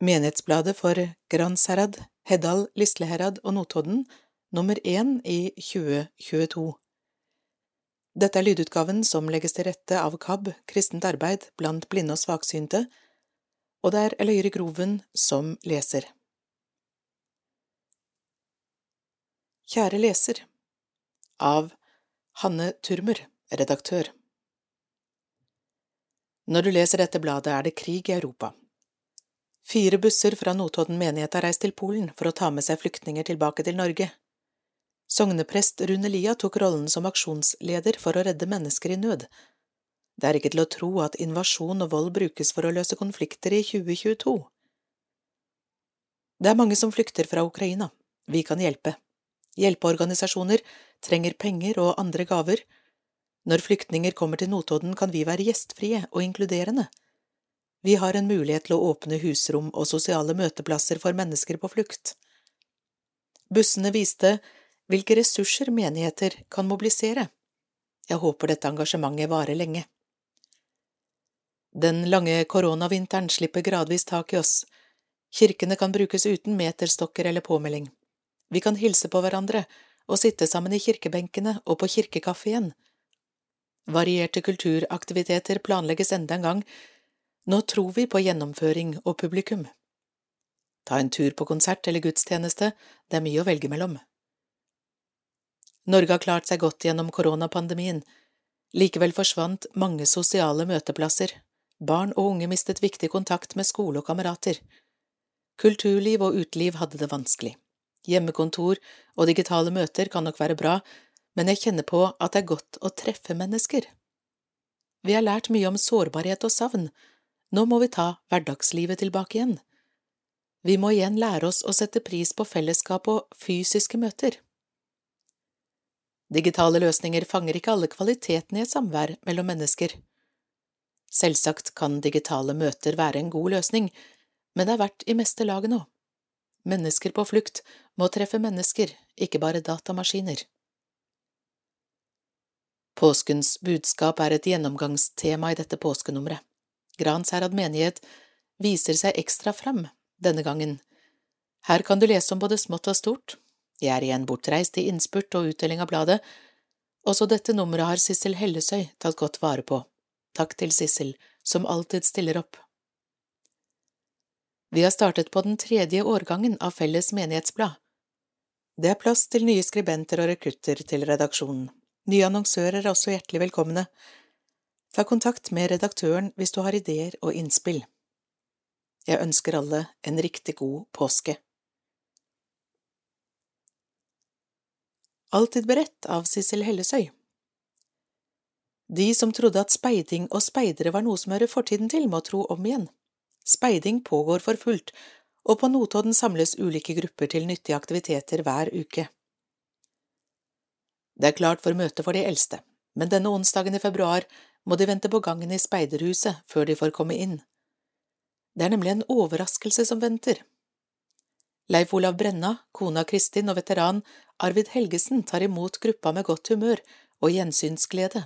Menighetsbladet for Gransherad, Heddal, Lisleherad og Notodden, nummer én i 2022. Dette er lydutgaven som legges til rette av KAB, Kristent arbeid blant blinde og svaksynte, og det er Eløyre Groven som leser. Kjære leser Av Hanne Turmer, redaktør Når du leser dette bladet, er det krig i Europa. Fire busser fra Notodden menighet har reist til Polen for å ta med seg flyktninger tilbake til Norge. Sogneprest Rune Lia tok rollen som aksjonsleder for å redde mennesker i nød. Det er ikke til å tro at invasjon og vold brukes for å løse konflikter i 2022. Det er mange som flykter fra Ukraina. Vi kan hjelpe. Hjelpeorganisasjoner trenger penger og andre gaver. Når flyktninger kommer til Notodden, kan vi være gjestfrie og inkluderende. Vi har en mulighet til å åpne husrom og sosiale møteplasser for mennesker på flukt. Bussene viste hvilke ressurser menigheter kan mobilisere. Jeg håper dette engasjementet varer lenge. Den lange koronavinteren slipper gradvis tak i oss. Kirkene kan brukes uten meterstokker eller påmelding. Vi kan hilse på hverandre og sitte sammen i kirkebenkene og på kirkekafeen. Varierte kulturaktiviteter planlegges enda en gang, nå tror vi på gjennomføring og publikum. Ta en tur på konsert eller gudstjeneste, det er mye å velge mellom. Norge har klart seg godt gjennom koronapandemien. Likevel forsvant mange sosiale møteplasser. Barn og unge mistet viktig kontakt med skole og kamerater. Kulturliv og uteliv hadde det vanskelig. Hjemmekontor og digitale møter kan nok være bra, men jeg kjenner på at det er godt å treffe mennesker. Vi har lært mye om sårbarhet og savn, nå må vi ta hverdagslivet tilbake igjen. Vi må igjen lære oss å sette pris på fellesskap og fysiske møter. Digitale løsninger fanger ikke alle kvalitetene i et samvær mellom mennesker. Selvsagt kan digitale møter være en god løsning, men det er verdt i meste laget nå. Mennesker på flukt må treffe mennesker, ikke bare datamaskiner. Påskens budskap er et gjennomgangstema i dette påskenummeret. Gransherad menighet viser seg ekstra fram denne gangen. Her kan du lese om både smått og stort. Jeg er igjen bortreist i innspurt og utdeling av bladet. Også dette nummeret har Sissel Hellesøy tatt godt vare på. Takk til Sissel, som alltid stiller opp. Vi har startet på den tredje årgangen av Felles menighetsblad. Det er plass til nye skribenter og rekrutter til redaksjonen. Nye annonsører er også hjertelig velkomne. Ta kontakt med redaktøren hvis du har ideer og innspill. Jeg ønsker alle en riktig god påske. Alltid beredt av Sissel Hellesøy De som trodde at speiding og speidere var noe som hører fortiden til, må tro om igjen. Speiding pågår for fullt, og på Notodden samles ulike grupper til nyttige aktiviteter hver uke. Det er klart for møte for de eldste, men denne onsdagen i februar må de vente på gangen i speiderhuset før de får komme inn. Det er nemlig en overraskelse som venter. Leif Olav Brenna, kona Kristin og veteran Arvid Helgesen tar imot gruppa med godt humør og gjensynsglede.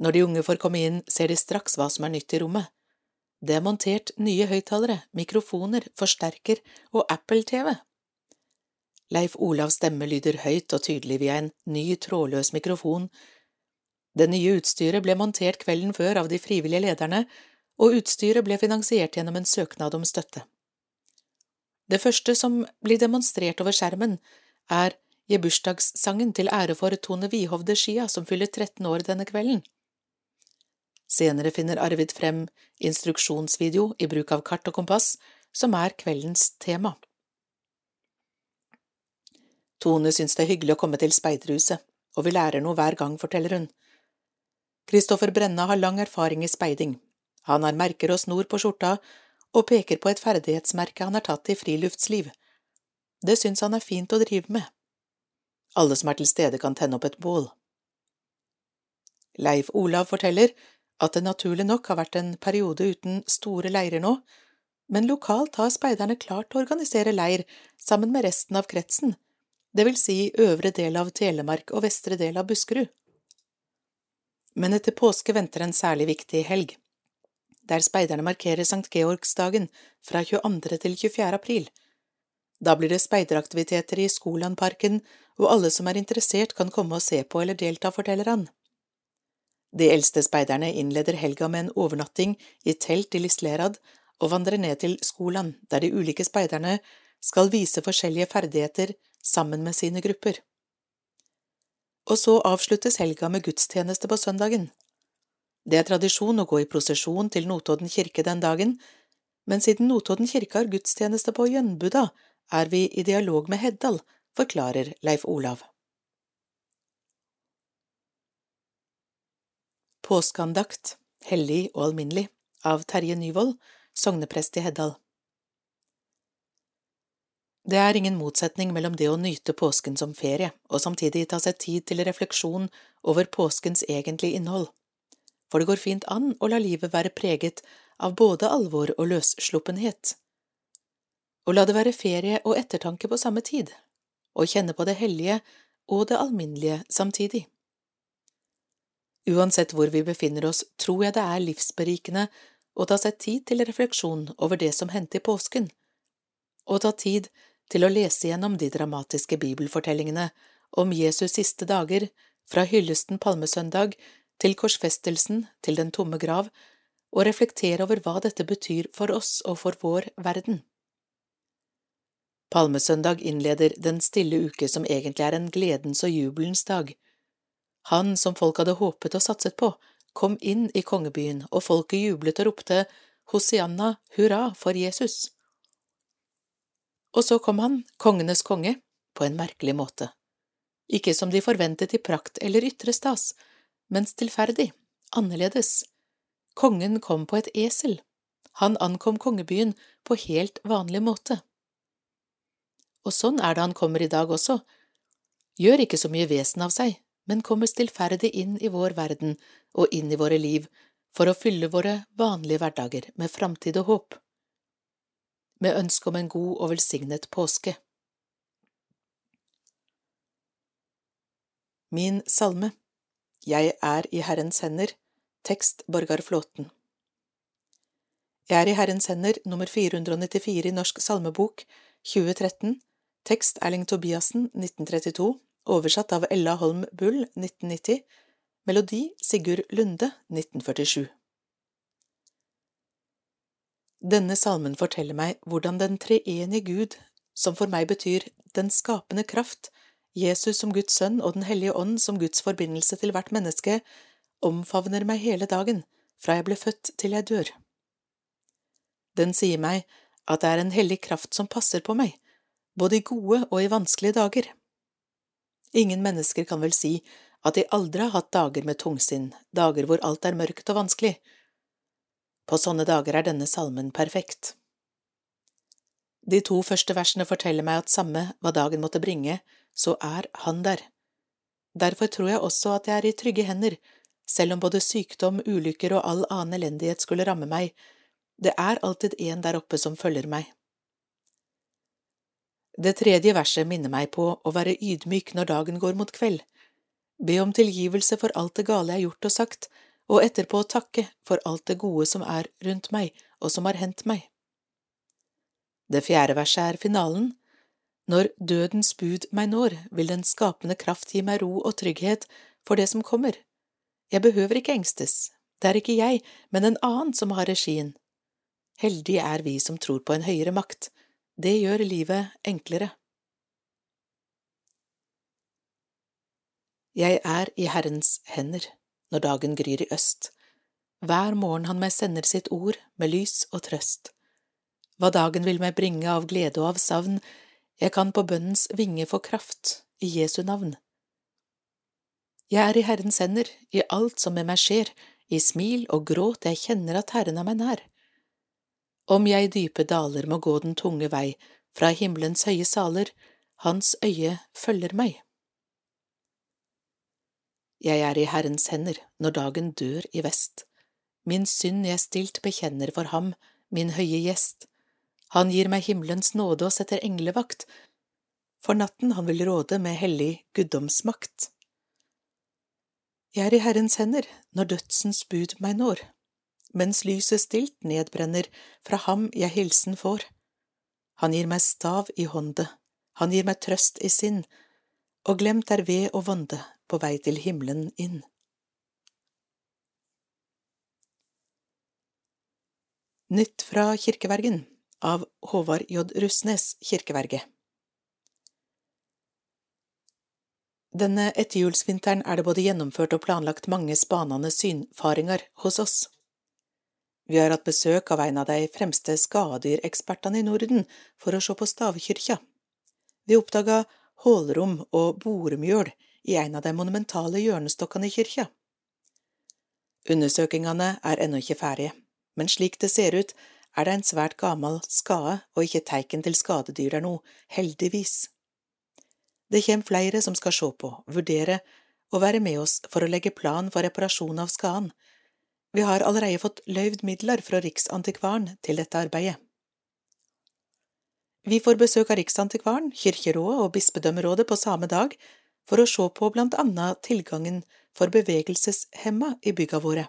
Når de unge får komme inn, ser de straks hva som er nytt i rommet. Det er montert nye høyttalere, mikrofoner, forsterker og Apple-TV. Leif Olavs stemme lyder høyt og tydelig via en ny trådløs mikrofon det nye utstyret ble montert kvelden før av de frivillige lederne, og utstyret ble finansiert gjennom en søknad om støtte. Det første som blir demonstrert over skjermen, er gebursdagssangen til ære for Tone Wihovde Skia, som fyller 13 år denne kvelden. Senere finner Arvid frem instruksjonsvideo i bruk av kart og kompass, som er kveldens tema. Tone syns det er hyggelig å komme til speiderhuset, og vi lærer noe hver gang, forteller hun. Kristoffer Brenna har lang erfaring i speiding. Han har merker og snor på skjorta og peker på et ferdighetsmerke han har tatt i friluftsliv. Det syns han er fint å drive med. Alle som er til stede kan tenne opp et bål. Leif Olav forteller at det naturlig nok har vært en periode uten store leirer nå, men lokalt har speiderne klart å organisere leir sammen med resten av kretsen, det vil si øvre del av Telemark og vestre del av Buskerud men etter påske venter en særlig viktig helg. der speiderne markerer Sankt Georgsdagen fra 22. til 24. april. Da blir det speideraktiviteter i Skolandparken, og alle som er interessert kan komme og se på eller delta, forteller han. De eldste speiderne innleder helga med en overnatting i telt i Lislerad og vandrer ned til Skoland, der de ulike speiderne skal vise forskjellige ferdigheter sammen med sine grupper. Og så avsluttes helga med gudstjeneste på søndagen. Det er tradisjon å gå i prosesjon til Notodden kirke den dagen, men siden Notodden kirke har gudstjeneste på Jønbuda, er vi i dialog med Heddal, forklarer Leif Olav. Påskeandakt, hellig og alminnelig, av Terje Nyvold, sogneprest i Heddal. Det er ingen motsetning mellom det å nyte påsken som ferie og samtidig ta seg tid til refleksjon over påskens egentlige innhold, for det går fint an å la livet være preget av både alvor og løssluppenhet. Å la det være ferie og ettertanke på samme tid, og kjenne på det hellige og det alminnelige samtidig. Uansett hvor vi befinner oss, tror jeg det er livsberikende å ta seg tid til refleksjon over det som hendte i påsken, og ta tid til å lese gjennom de dramatiske bibelfortellingene om Jesus' siste dager, fra hyllesten palmesøndag til korsfestelsen til den tomme grav, og reflektere over hva dette betyr for oss og for vår verden. Palmesøndag innleder den stille uke som egentlig er en gledens og jubelens dag. Han som folk hadde håpet og satset på, kom inn i kongebyen, og folket jublet og ropte Hosianna, hurra for Jesus. Og så kom han, kongenes konge, på en merkelig måte. Ikke som de forventet i prakt eller ytre stas, men stillferdig, annerledes. Kongen kom på et esel. Han ankom kongebyen på helt vanlig måte. Og sånn er det han kommer i dag også. Gjør ikke så mye vesen av seg, men kommer stillferdig inn i vår verden og inn i våre liv for å fylle våre vanlige hverdager med framtid og håp med ønske om en god og velsignet påske. Min salme Jeg er i Herrens hender Tekst Borgar Flåten Jeg er i Herrens hender nummer 494 i Norsk salmebok 2013 Tekst Erling Tobiassen 1932 Oversatt av Ella Holm Bull 1990 Melodi Sigurd Lunde 1947 denne salmen forteller meg hvordan den treenige Gud, som for meg betyr den skapende kraft, Jesus som Guds sønn og Den hellige ånd som Guds forbindelse til hvert menneske, omfavner meg hele dagen, fra jeg ble født til jeg dør. Den sier meg at det er en hellig kraft som passer på meg, både i gode og i vanskelige dager. Ingen mennesker kan vel si at de aldri har hatt dager med tungsinn, dager hvor alt er mørkt og vanskelig, på sånne dager er denne salmen perfekt. De to første versene forteller meg at samme hva dagen måtte bringe, så er Han der. Derfor tror jeg også at jeg er i trygge hender, selv om både sykdom, ulykker og all annen elendighet skulle ramme meg, det er alltid en der oppe som følger meg. Det tredje verset minner meg på å være ydmyk når dagen går mot kveld, be om tilgivelse for alt det gale jeg har gjort og sagt, og etterpå takke for alt det gode som er rundt meg og som har hendt meg. Det fjerde verset er finalen. Når dødens bud meg når, vil den skapende kraft gi meg ro og trygghet for det som kommer. Jeg behøver ikke engstes, det er ikke jeg, men en annen som har regien. Heldige er vi som tror på en høyere makt, det gjør livet enklere. Jeg er i Herrens hender når dagen gryr i øst. Hver morgen han meg sender sitt ord med lys og trøst. Hva dagen vil meg bringe av glede og av savn, jeg kan på bønnens vinge få kraft, i Jesu navn. Jeg er i Herrens hender, i alt som med meg skjer, i smil og gråt jeg kjenner at Herren er meg nær. Om jeg i dype daler må gå den tunge vei, fra himmelens høye saler, Hans øye følger meg. Jeg er i Herrens hender når dagen dør i vest. Min synd jeg stilt bekjenner for ham, min høye gjest. Han gir meg himmelens nåde og setter englevakt, for natten han vil råde med hellig guddomsmakt. Jeg er i Herrens hender når dødsens bud meg når. mens lyset stilt nedbrenner fra ham jeg hilsen får. Han gir meg stav i hånde, han gir meg trøst i sinn, og glemt er ved og vonde på vei til himmelen inn. Nytt fra kirkevergen av Håvard J. Russnes kirkeverge Denne etterjulsvinteren er det både gjennomført og planlagt mange spanende synfaringer hos oss. Vi har hatt besøk av en av de fremste skadedyrekspertene i Norden for å se på stavkyrkja. Vi oppdaga hålrom og boremjøl i en av de monumentale hjørnestokkene i kyrkja. Undersøkingene er ennå ikke ferdige, men slik det ser ut, er det en svært gammel skade og ikke teiken til skadedyr der nå, heldigvis. Det kommer flere som skal se på, vurdere og være med oss for å legge plan for reparasjon av skaden. Vi har allerede fått løyvd midler fra Riksantikvaren til dette arbeidet. Vi får besøk av Riksantikvaren, Kirkerådet og Bispedømmerådet på samme dag for å se på blant annet tilgangen for bevegelseshemma i bygga våre.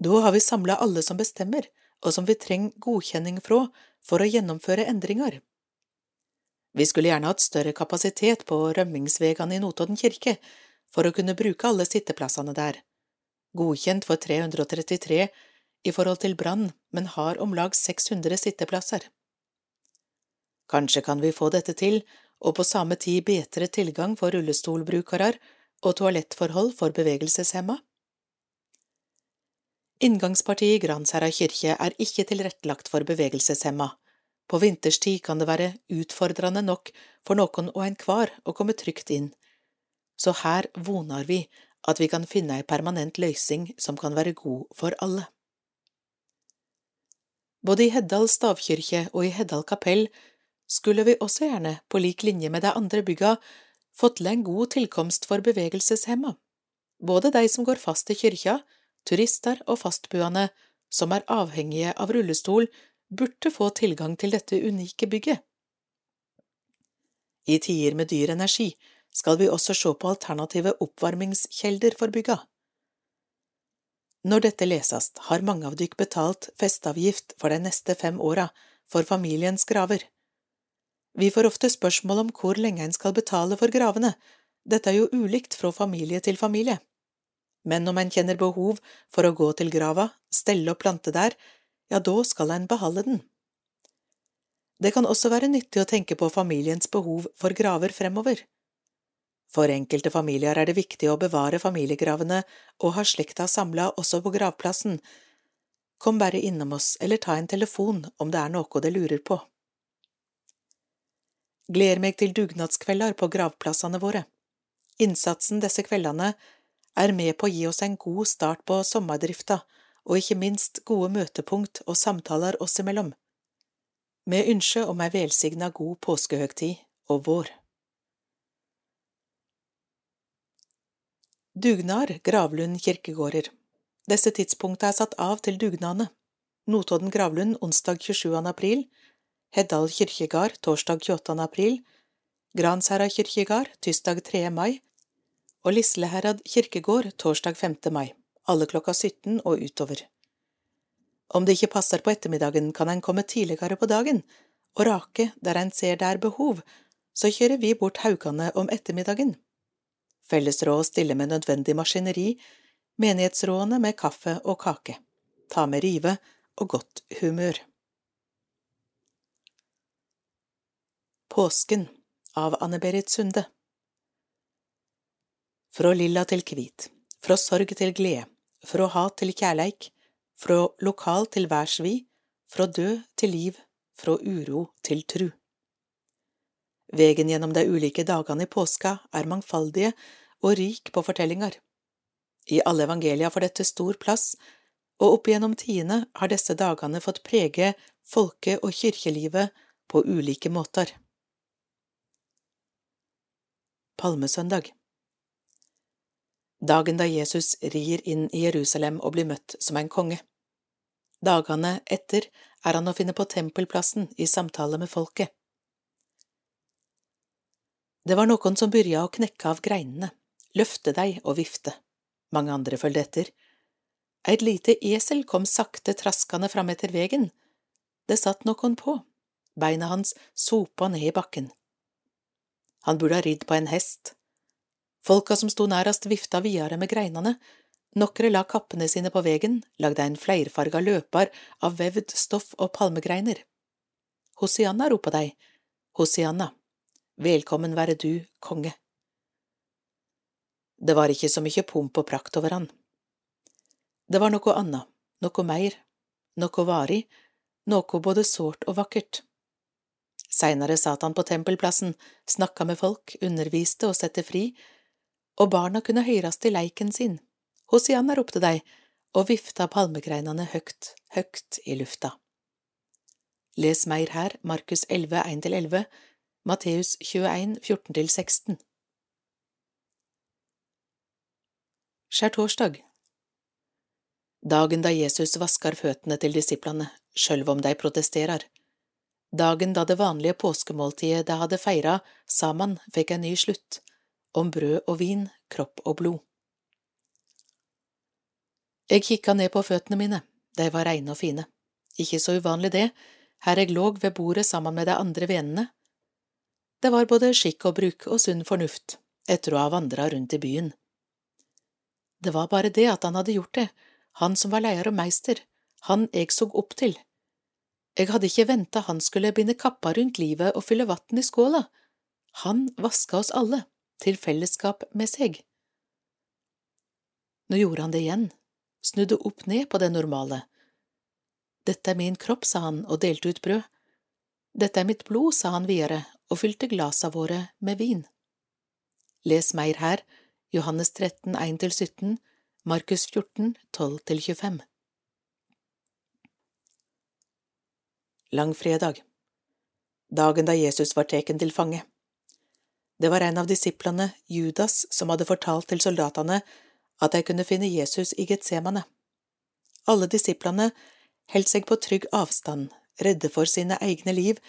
Da har vi samla alle som bestemmer, og som vi trenger godkjenning fra for å gjennomføre endringer. Vi skulle gjerne hatt større kapasitet på rømmingsvegene i Notodden kirke for å kunne bruke alle sitteplassene der. Godkjent for 333 i forhold til brann, men har om lag 600 sitteplasser. Kanskje kan vi få dette til, og på samme tid bedre tilgang for rullestolbrukere og toalettforhold for bevegelseshemma? Inngangspartiet i Gransherra kirke er ikke tilrettelagt for bevegelseshemma, på vinterstid kan det være utfordrende nok for noen og enhver å komme trygt inn, så her vonar vi at vi kan finne ei permanent løysing som kan være god for alle. Både i Heddal stavkirke og i Heddal kapell skulle vi også gjerne, på lik linje med de andre bygga, fått til en god tilkomst for bevegelseshemma, både de som går fast i kyrkja, turister og fastboende som er avhengige av rullestol burde få tilgang til dette unike bygget. I tider med dyr energi skal vi også se på alternative oppvarmingskjelder for bygga. Når dette leses, har mange av dykk betalt festeavgift for de neste fem åra for familiens graver. Vi får ofte spørsmål om hvor lenge en skal betale for gravene, dette er jo ulikt fra familie til familie. Men om en kjenner behov for å gå til grava, stelle og plante der, ja, da skal en beholde den. Det kan også være nyttig å tenke på familiens behov for graver fremover. For enkelte familier er det viktig å bevare familiegravene og ha slekta samla også på gravplassen. Kom bare innom oss eller ta en telefon om det er noe du lurer på. Gleder meg til dugnadskvelder på gravplassene våre. Innsatsen disse kveldene er med på å gi oss en god start på sommerdrifta og ikke minst gode møtepunkt og samtaler oss imellom. Med ønske om ei velsigna god påskehøgtid og vår. Dugnar Gravlund kirkegårder Disse tidspunktene er satt av til dugnadene. Notodden Gravlund onsdag 27. april, Heddal kirkegard torsdag 28. april, Gransherra kirkegard tirsdag 3. mai og Lisleherad kirkegård torsdag 5. mai alle klokka 17 og utover. Om det ikke passer på ettermiddagen, kan en komme tidligere på dagen og rake der en ser det er behov, så kjører vi bort haugene om ettermiddagen. Fellesråd stiller med nødvendig maskineri, menighetsrådene med kaffe og kake. Ta med rive og godt humør. Påsken av Anne-Berit Sunde Fra lilla til kvit, fra sorg til glede, fra hat til kjærleik, fra lokal til værsvi, fra død til liv, fra uro til tru. Vegen gjennom de ulike dagene i påska er mangfoldige og rik på fortellinger. I alle evangelia får dette stor plass, og opp gjennom tidene har disse dagene fått prege folke- og kirkelivet på ulike måter. Palmesøndag dagen da Jesus rir inn i Jerusalem og blir møtt som en konge. Dagene etter er han å finne på tempelplassen i samtale med folket. Det var noen som byrja å knekke av greinene, løfte deg og vifte, mange andre fulgte etter. Eit lite esel kom sakte traskande fram etter vegen. Det satt noen på, beina hans sopa ned i bakken. Han burde ha ridd på en hest. Folka som sto nærast vifta videre med greinene, nokre la kappene sine på vegen, lagde ein fleirfarga løpar av vevd stoff og palmegreiner. Hosianna, ropa dei, Hosianna, velkommen være du, konge. Det var ikke så mykje pomp og prakt over han. Det var noe anna, noe meir, noe varig, noe både sårt og vakkert. Seinere satt han på tempelplassen, snakka med folk, underviste og sette fri, og barna kunne høyrast i leiken sin. Hosianna ropte dei, og vifta palmegreinene høgt, høgt i lufta. Les meir her, Markus 11, 1–11, Matteus 21, 14–16. Skjærtorsdag Dagen da Jesus vaskar føttene til disiplane, sjølv om de protesterer. Dagen da det vanlige påskemåltidet de hadde feira sammen, fikk en ny slutt, om brød og vin, kropp og blod. Jeg kikka ned på føttene mine, de var reine og fine. Ikke så uvanlig det, her jeg låg ved bordet sammen med de andre vennene. Det var både skikk og bruk og sunn fornuft, etter å ha vandra rundt i byen. Det var bare det at han hadde gjort det, han som var leier og meister, han jeg så opp til. Jeg hadde ikke venta han skulle binde kappa rundt livet og fylle vann i skåla. Han vaska oss alle, til fellesskap med seg. Nå gjorde han det igjen, snudde opp ned på det normale. Dette er min kropp, sa han og delte ut brød. Dette er mitt blod, sa han videre og fylte glasa våre med vin. Les mer her, Johannes 13, 1–17, Markus 14, 12–25. Langfredag Dagen da Jesus var teken til fange. Det var en av disiplene, Judas, som hadde fortalt til soldatene at de kunne finne Jesus i Getsemane. Alle disiplene holdt seg på trygg avstand, redde for sine egne liv,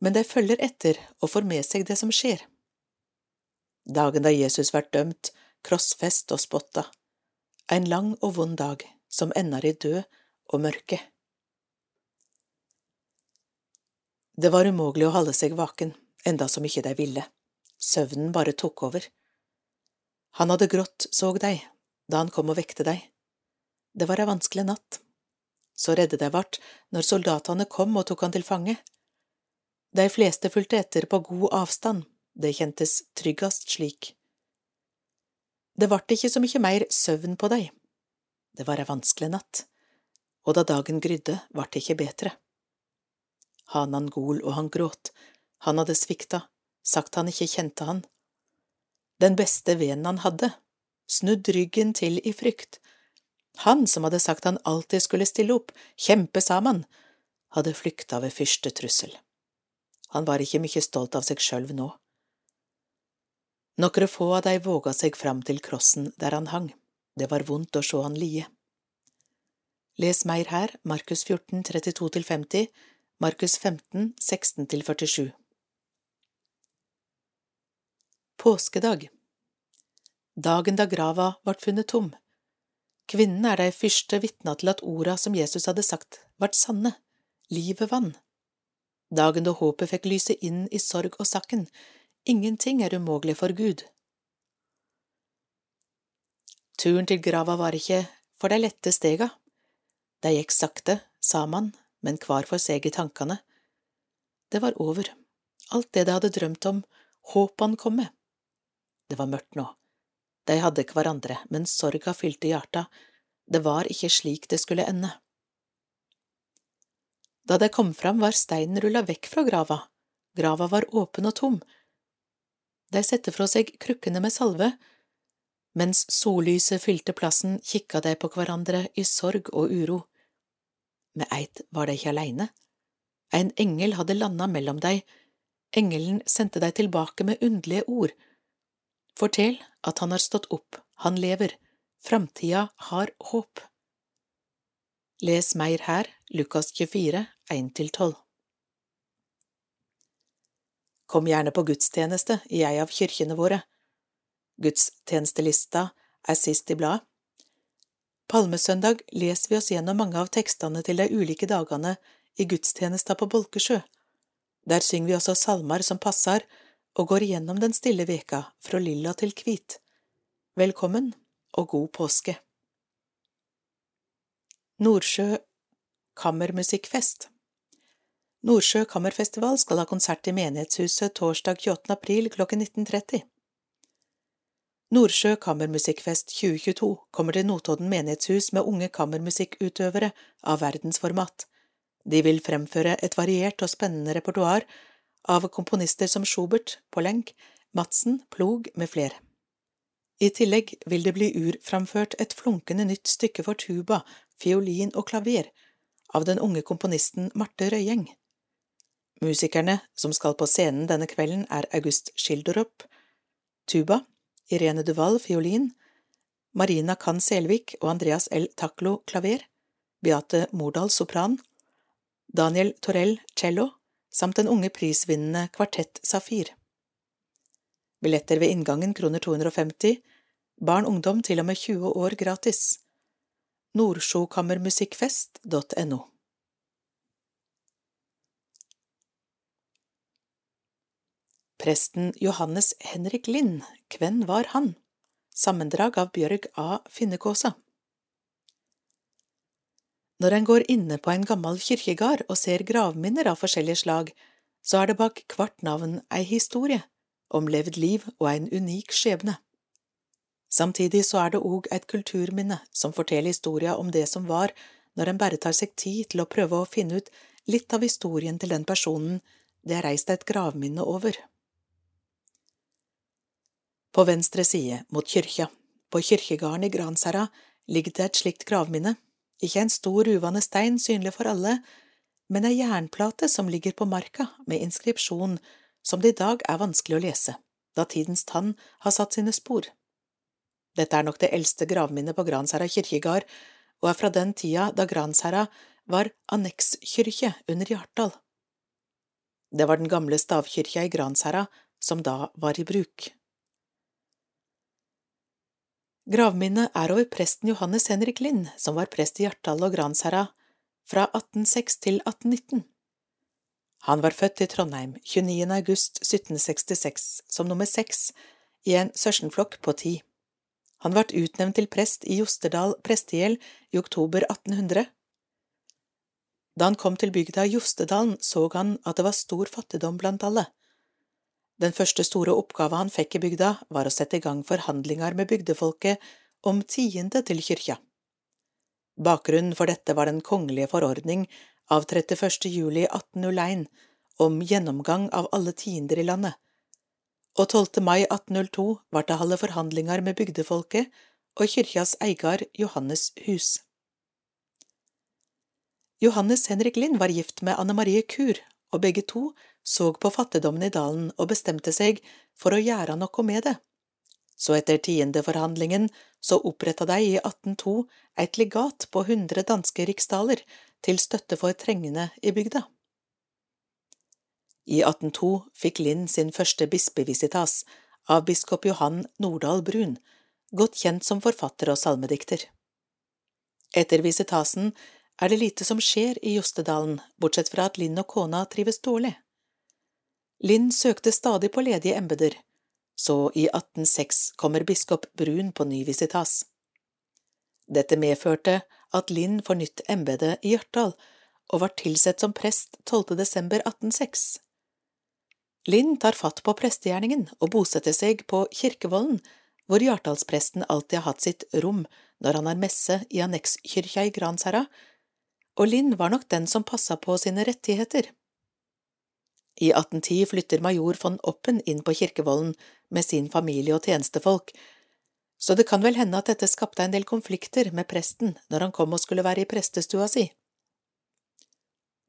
men de følger etter og får med seg det som skjer dagen da Jesus ble dømt, krossfest og spotta, En lang og vond dag som ender i død og mørke. Det var umulig å holde seg vaken, enda så mye de ville, søvnen bare tok over. Han hadde grått, såg de, da han kom og vekte de. Det var ei vanskelig natt. Så redde de vart når soldatene kom og tok han til fange. De fleste fulgte etter på god avstand, det kjentes tryggast slik. Det vart ikke så mye mer søvn på dei. Det var ei vanskelig natt, og da dagen grydde, vart det ikke betre. Hanan gol og han gråt, han hadde svikta, sagt han ikke kjente han. Den beste vennen han hadde, snudd ryggen til i frykt. Han som hadde sagt han alltid skulle stille opp, kjempe sammen, hadde flykta ved første trussel. Han var ikke mye stolt av seg sjølv nå. Nokre få av dei våga seg fram til krossen der han hang, det var vondt å sjå han lie. Les meir her, Markus 14, 32–50, Markus 15, 16–47. Påskedag Dagen da grava vart funnet tom. Kvinnen er dei fyrste vitna til at orda som Jesus hadde sagt, vart sanne, livet vann. Dagen da håpet fikk lyse inn i sorg og sakken, Ingenting er umulig for Gud. Turen til grava var ikke for de lette stega. De gikk sakte, sammen, men hver for seg i tankene. Det var over, alt det de hadde drømt om, håpene komme. Det var mørkt nå. De hadde hverandre, men sorga fylte hjarta, det var ikke slik det skulle ende. Da de kom fram, var steinen rulla vekk fra grava, grava var åpen og tom, de sette fra seg krukkene med salve. Mens sollyset fylte plassen, kikka de på hverandre i sorg og uro. Med eit var dei ikke aleine. En engel hadde landa mellom dei. Engelen sendte dei tilbake med underlige ord. Fortell at han har stått opp, han lever, framtida har håp. Les mer her, Lukas 24, 1–12. Kom gjerne på gudstjeneste i ei av kirkene våre. Gudstjenestelista er sist i bladet. Palmesøndag leser vi oss gjennom mange av tekstene til de ulike dagene i gudstjenesta på Bolkesjø. Der synger vi også salmer som passer, og går igjennom den stille veka fra lilla til hvit. Velkommen og god påske. Nordsjø kammermusikkfest Nordsjø Kammerfestival skal ha konsert i Menighetshuset torsdag 28. april klokken 19.30. Nordsjø Kammermusikkfest 2022 kommer til Notodden menighetshus med unge kammermusikkutøvere av verdensformat. De vil fremføre et variert og spennende repertoar av komponister som Schubert, Polenk, Madsen, Plog med flere. I tillegg vil det bli urframført et flunkende nytt stykke for tuba, fiolin og klaver av den unge komponisten Marte Røyeng. Musikerne som skal på scenen denne kvelden, er August Schilderup, tuba, Irene Duval fiolin, Marina Kann Selvik og Andreas L. Taklo klaver, Beate Mordal sopran, Daniel Torell cello samt den unge prisvinnende Kvartett Safir. Billetter ved inngangen kroner 250, barn ungdom til og med 20 år gratis. Nordsjokammermusikkfest.no Presten Johannes Henrik Lind, hvem var han? Sammendrag av Bjørg A. Finnekåsa Når en går inne på en gammel kirkegard og ser gravminner av forskjellige slag, så er det bak hvert navn ei historie, om levd liv og en unik skjebne. Samtidig så er det òg et kulturminne som forteller historia om det som var, når en bare tar seg tid til å prøve å finne ut litt av historien til den personen det er reist et gravminne over. På venstre side, mot kyrkja, på kyrkjegarden i Gransherra, ligger det et slikt gravminne, ikke en stor ruvende stein synlig for alle, men ei jernplate som ligger på marka med inskripsjon som det i dag er vanskelig å lese, da tidens tann har satt sine spor. Dette er nok det eldste gravminnet på Gransherra kirkegard, og er fra den tida da Gransherra var annekskyrkje under Hjartdal. Det var den gamle stavkyrkja i Gransherra som da var i bruk. Gravminnet er over presten Johannes Henrik Lind, som var prest i Hjartdal og Gransherra fra 1806 til 1819. Han var født i Trondheim 29. august 1766 som nummer seks i en søskenflokk på ti. Han ble utnevnt til prest i Jostedal prestegjeld i oktober 1800. Da han kom til bygda Jostedalen, så han at det var stor fattigdom blant alle. Den første store oppgava han fikk i bygda, var å sette i gang forhandlinger med bygdefolket om tiende til kyrkja. Bakgrunnen for dette var den kongelige forordning av 31. juli 1801 om gjennomgang av alle tiender i landet, og 12. mai 1802 var det halve forhandlinger med bygdefolket og kyrkjas eier Johannes Hus. Johannes Henrik Lind var gift med Anne Marie Kur, og begge to så på fattigdommen i dalen og bestemte seg for å gjøre noe med det. Så etter tiendeforhandlingen så oppretta de i 1802 et legat på 100 danske riksdaler til støtte for trengende i bygda. I 1802 fikk Lind sin første bispevisitas av biskop Johan Nordahl Brun, godt kjent som forfatter og salmedikter. Etter visitasen er det lite som skjer i Jostedalen, bortsett fra at Lind og kona trives dårlig. Lind søkte stadig på ledige embeter, så i 1806 kommer biskop Brun på ny visitas. Dette medførte at Linn får nytt embete i Hjartdal og var tilsett som prest 12. desember 1806. Linn tar fatt på prestegjerningen og bosetter seg på Kirkevollen, hvor Hjartdalspresten alltid har hatt sitt rom når han har messe i annekskirka i Gransherra, og Linn var nok den som passa på sine rettigheter. I 1810 flytter major von Oppen inn på Kirkevollen med sin familie og tjenestefolk, så det kan vel hende at dette skapte en del konflikter med presten når han kom og skulle være i prestestua si.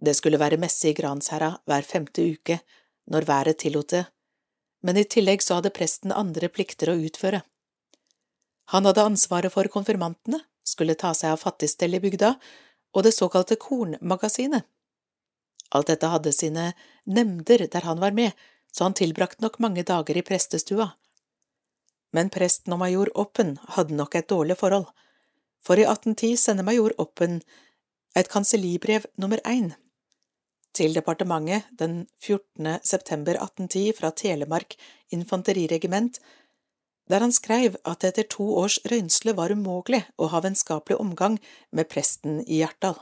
Det skulle være messe i Gransherra hver femte uke, når været tillot det, men i tillegg så hadde presten andre plikter å utføre. Han hadde ansvaret for konfirmantene, skulle ta seg av fattigstell i bygda, og det såkalte Kornmagasinet, Alt dette hadde sine nemnder der han var med, så han tilbrakte nok mange dager i prestestua. Men presten og major Oppen hadde nok et dårlig forhold, for i 1810 sender major Oppen et kansellibrev nummer én til departementet den 14. september 1810 fra Telemark infanteriregiment, der han skrev at det etter to års røynsle var umulig å ha vennskapelig omgang med presten i Hjartdal.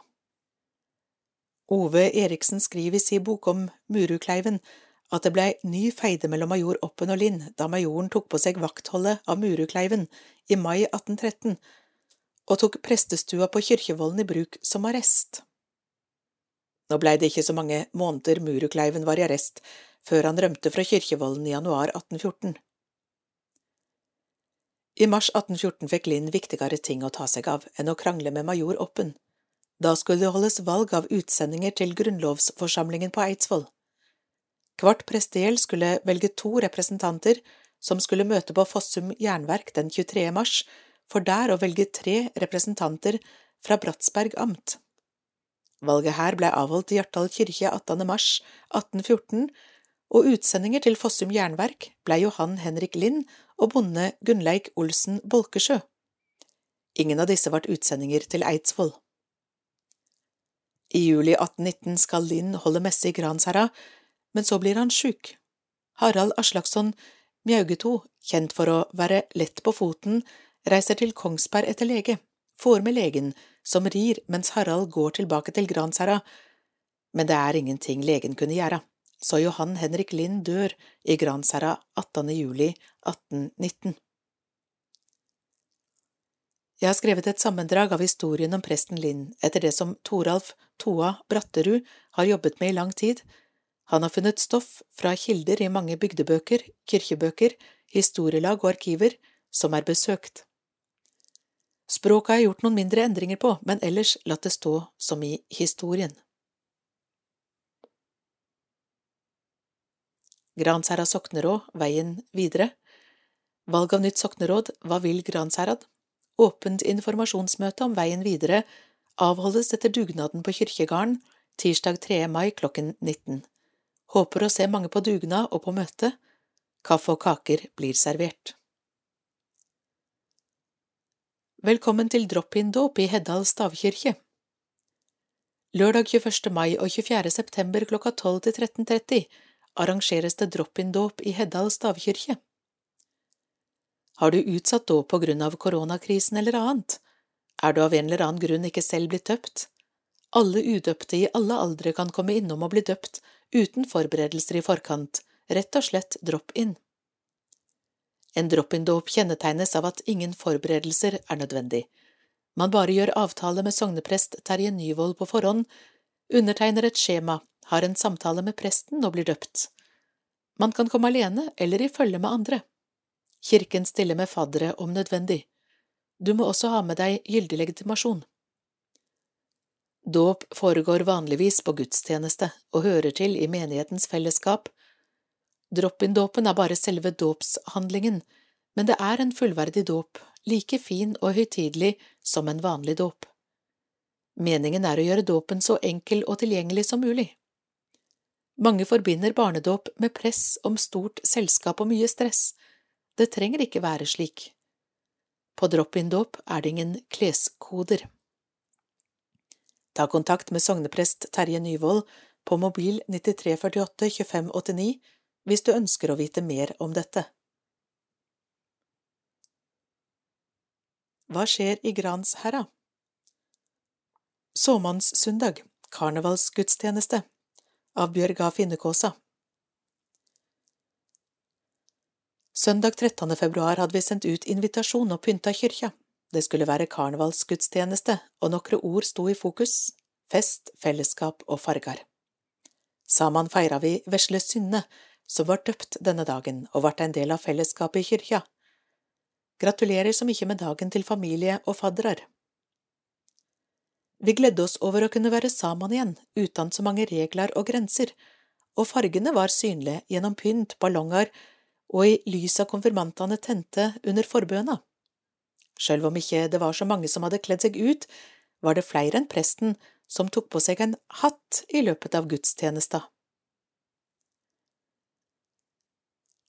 Ove Eriksen skriver i sin bok om Murukleiven at det blei ny feide mellom major Oppen og Lind da majoren tok på seg vaktholdet av Murukleiven i mai 1813 og tok prestestua på Kyrkjevollen i bruk som arrest. Nå blei det ikke så mange måneder Murukleiven var i arrest før han rømte fra Kyrkjevollen i januar 1814. I mars 1814 fikk Lind viktigere ting å ta seg av enn å krangle med major Oppen. Da skulle det holdes valg av utsendinger til grunnlovsforsamlingen på Eidsvoll. Hvert prestegjeld skulle velge to representanter som skulle møte på Fossum jernverk den 23. mars, for der å velge tre representanter fra Bratsberg amt. Valget her ble avholdt i Hjartdal kirke 18. mars 1814, og utsendinger til Fossum jernverk ble Johan Henrik Lind og bonde Gunnleik Olsen Bolkesjø. Ingen av disse ble utsendinger til Eidsvoll. I juli 1819 skal Linn holde messe i Gransherra, men så blir han sjuk. Harald Aslaksson Mjaugeto, kjent for å være lett på foten, reiser til Kongsberg etter lege, får med legen, som rir mens Harald går tilbake til Gransherra, men det er ingenting legen kunne gjøre, så Johan Henrik Lind dør i Gransherra 18. juli 1819. Jeg har skrevet et sammendrag av historien om presten Lind etter det som Toralf Toa Bratterud har jobbet med i lang tid. Han har funnet stoff fra kilder i mange bygdebøker, kirkebøker, historielag og arkiver som er besøkt. Språket har jeg gjort noen mindre endringer på, men ellers latt det stå som i historien. Gransherad sokneråd, veien videre. Valg av nytt sokneråd, hva vil Gransherad? Åpent informasjonsmøte om veien videre avholdes etter dugnaden på kirkegården tirsdag 3. mai klokken 19. Håper å se mange på dugnad og på møte. Kaffe og kaker blir servert. Velkommen til drop-in-dåp i Heddal stavkirke. Lørdag 21. mai og 24. september klokka 12 til 13.30 arrangeres det drop-in-dåp i Heddal stavkirke. Har du utsatt dåp på grunn av koronakrisen eller annet? Er du av en eller annen grunn ikke selv blitt døpt? Alle udøpte i alle aldre kan komme innom og bli døpt uten forberedelser i forkant, rett og slett drop-in. En drop-in-dåp kjennetegnes av at ingen forberedelser er nødvendig. Man bare gjør avtale med sogneprest Terje Nyvold på forhånd, undertegner et skjema, har en samtale med presten og blir døpt. Man kan komme alene eller i følge med andre. Kirken stiller med faddere om nødvendig. Du må også ha med deg gyldig legitimasjon. Dåp foregår vanligvis på gudstjeneste og hører til i menighetens fellesskap, Drop-in-dåpen er bare selve dåpshandlingen, men det er en fullverdig dåp, like fin og høytidelig som en vanlig dåp. Meningen er å gjøre dåpen så enkel og tilgjengelig som mulig. Mange forbinder barnedåp med press om stort selskap og mye stress. Det trenger ikke være slik. På drop-in-dåp er det ingen kleskoder. Ta kontakt med sogneprest Terje Nyvold på mobil 9348 2589 hvis du ønsker å vite mer om dette. Hva skjer i Gransherra? Såmannssøndag, karnevalsgudstjeneste, av Bjørga Finnekåsa. Søndag 13. februar hadde vi sendt ut invitasjon og pynta kyrkja. Det skulle være karnevalsgudstjeneste, og nokre ord sto i fokus – fest, fellesskap og fargar. Saman feira vi vesle synne, som var døpt denne dagen og ble en del av fellesskapet i kyrkja. Gratulerer så mye med dagen til familie og fadderar. Vi gledde oss over å kunne være sammen igjen uten så mange regler og grenser, og fargene var synlige gjennom pynt, ballonger og i lyset av konfirmantene tente under forbøna. Sjøl om ikke det var så mange som hadde kledd seg ut, var det flere enn presten som tok på seg en hatt i løpet av gudstjenesta.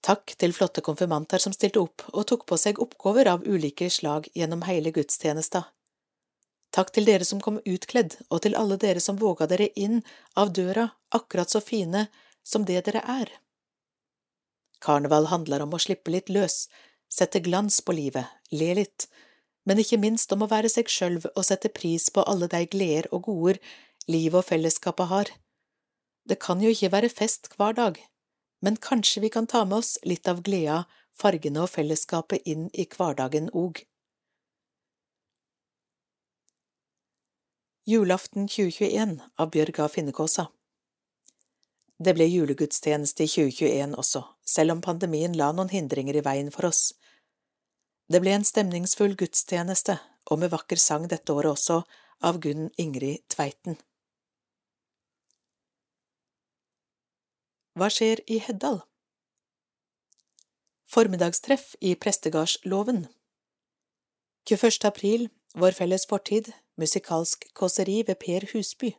Takk til flotte konfirmanter som stilte opp og tok på seg oppgaver av ulike slag gjennom hele gudstjenesta. Takk til dere som kom utkledd, og til alle dere som våga dere inn av døra akkurat så fine som det dere er. Karneval handler om å slippe litt løs, sette glans på livet, le litt, men ikke minst om å være seg sjøl og sette pris på alle de gleder og goder livet og fellesskapet har. Det kan jo ikke være fest hver dag, men kanskje vi kan ta med oss litt av gleda, fargene og fellesskapet inn i hverdagen òg. Julaften 2021 av Bjørga Finnekåsa Det ble julegudstjeneste i 2021 også, selv om pandemien la noen hindringer i veien for oss. Det ble en stemningsfull gudstjeneste, og med vakker sang dette året også, av Gunn Ingrid Tveiten. Hva skjer i Heddal? Formiddagstreff i prestegardsloven 21. april, vår felles fortid, musikalsk kåseri ved Per Husby.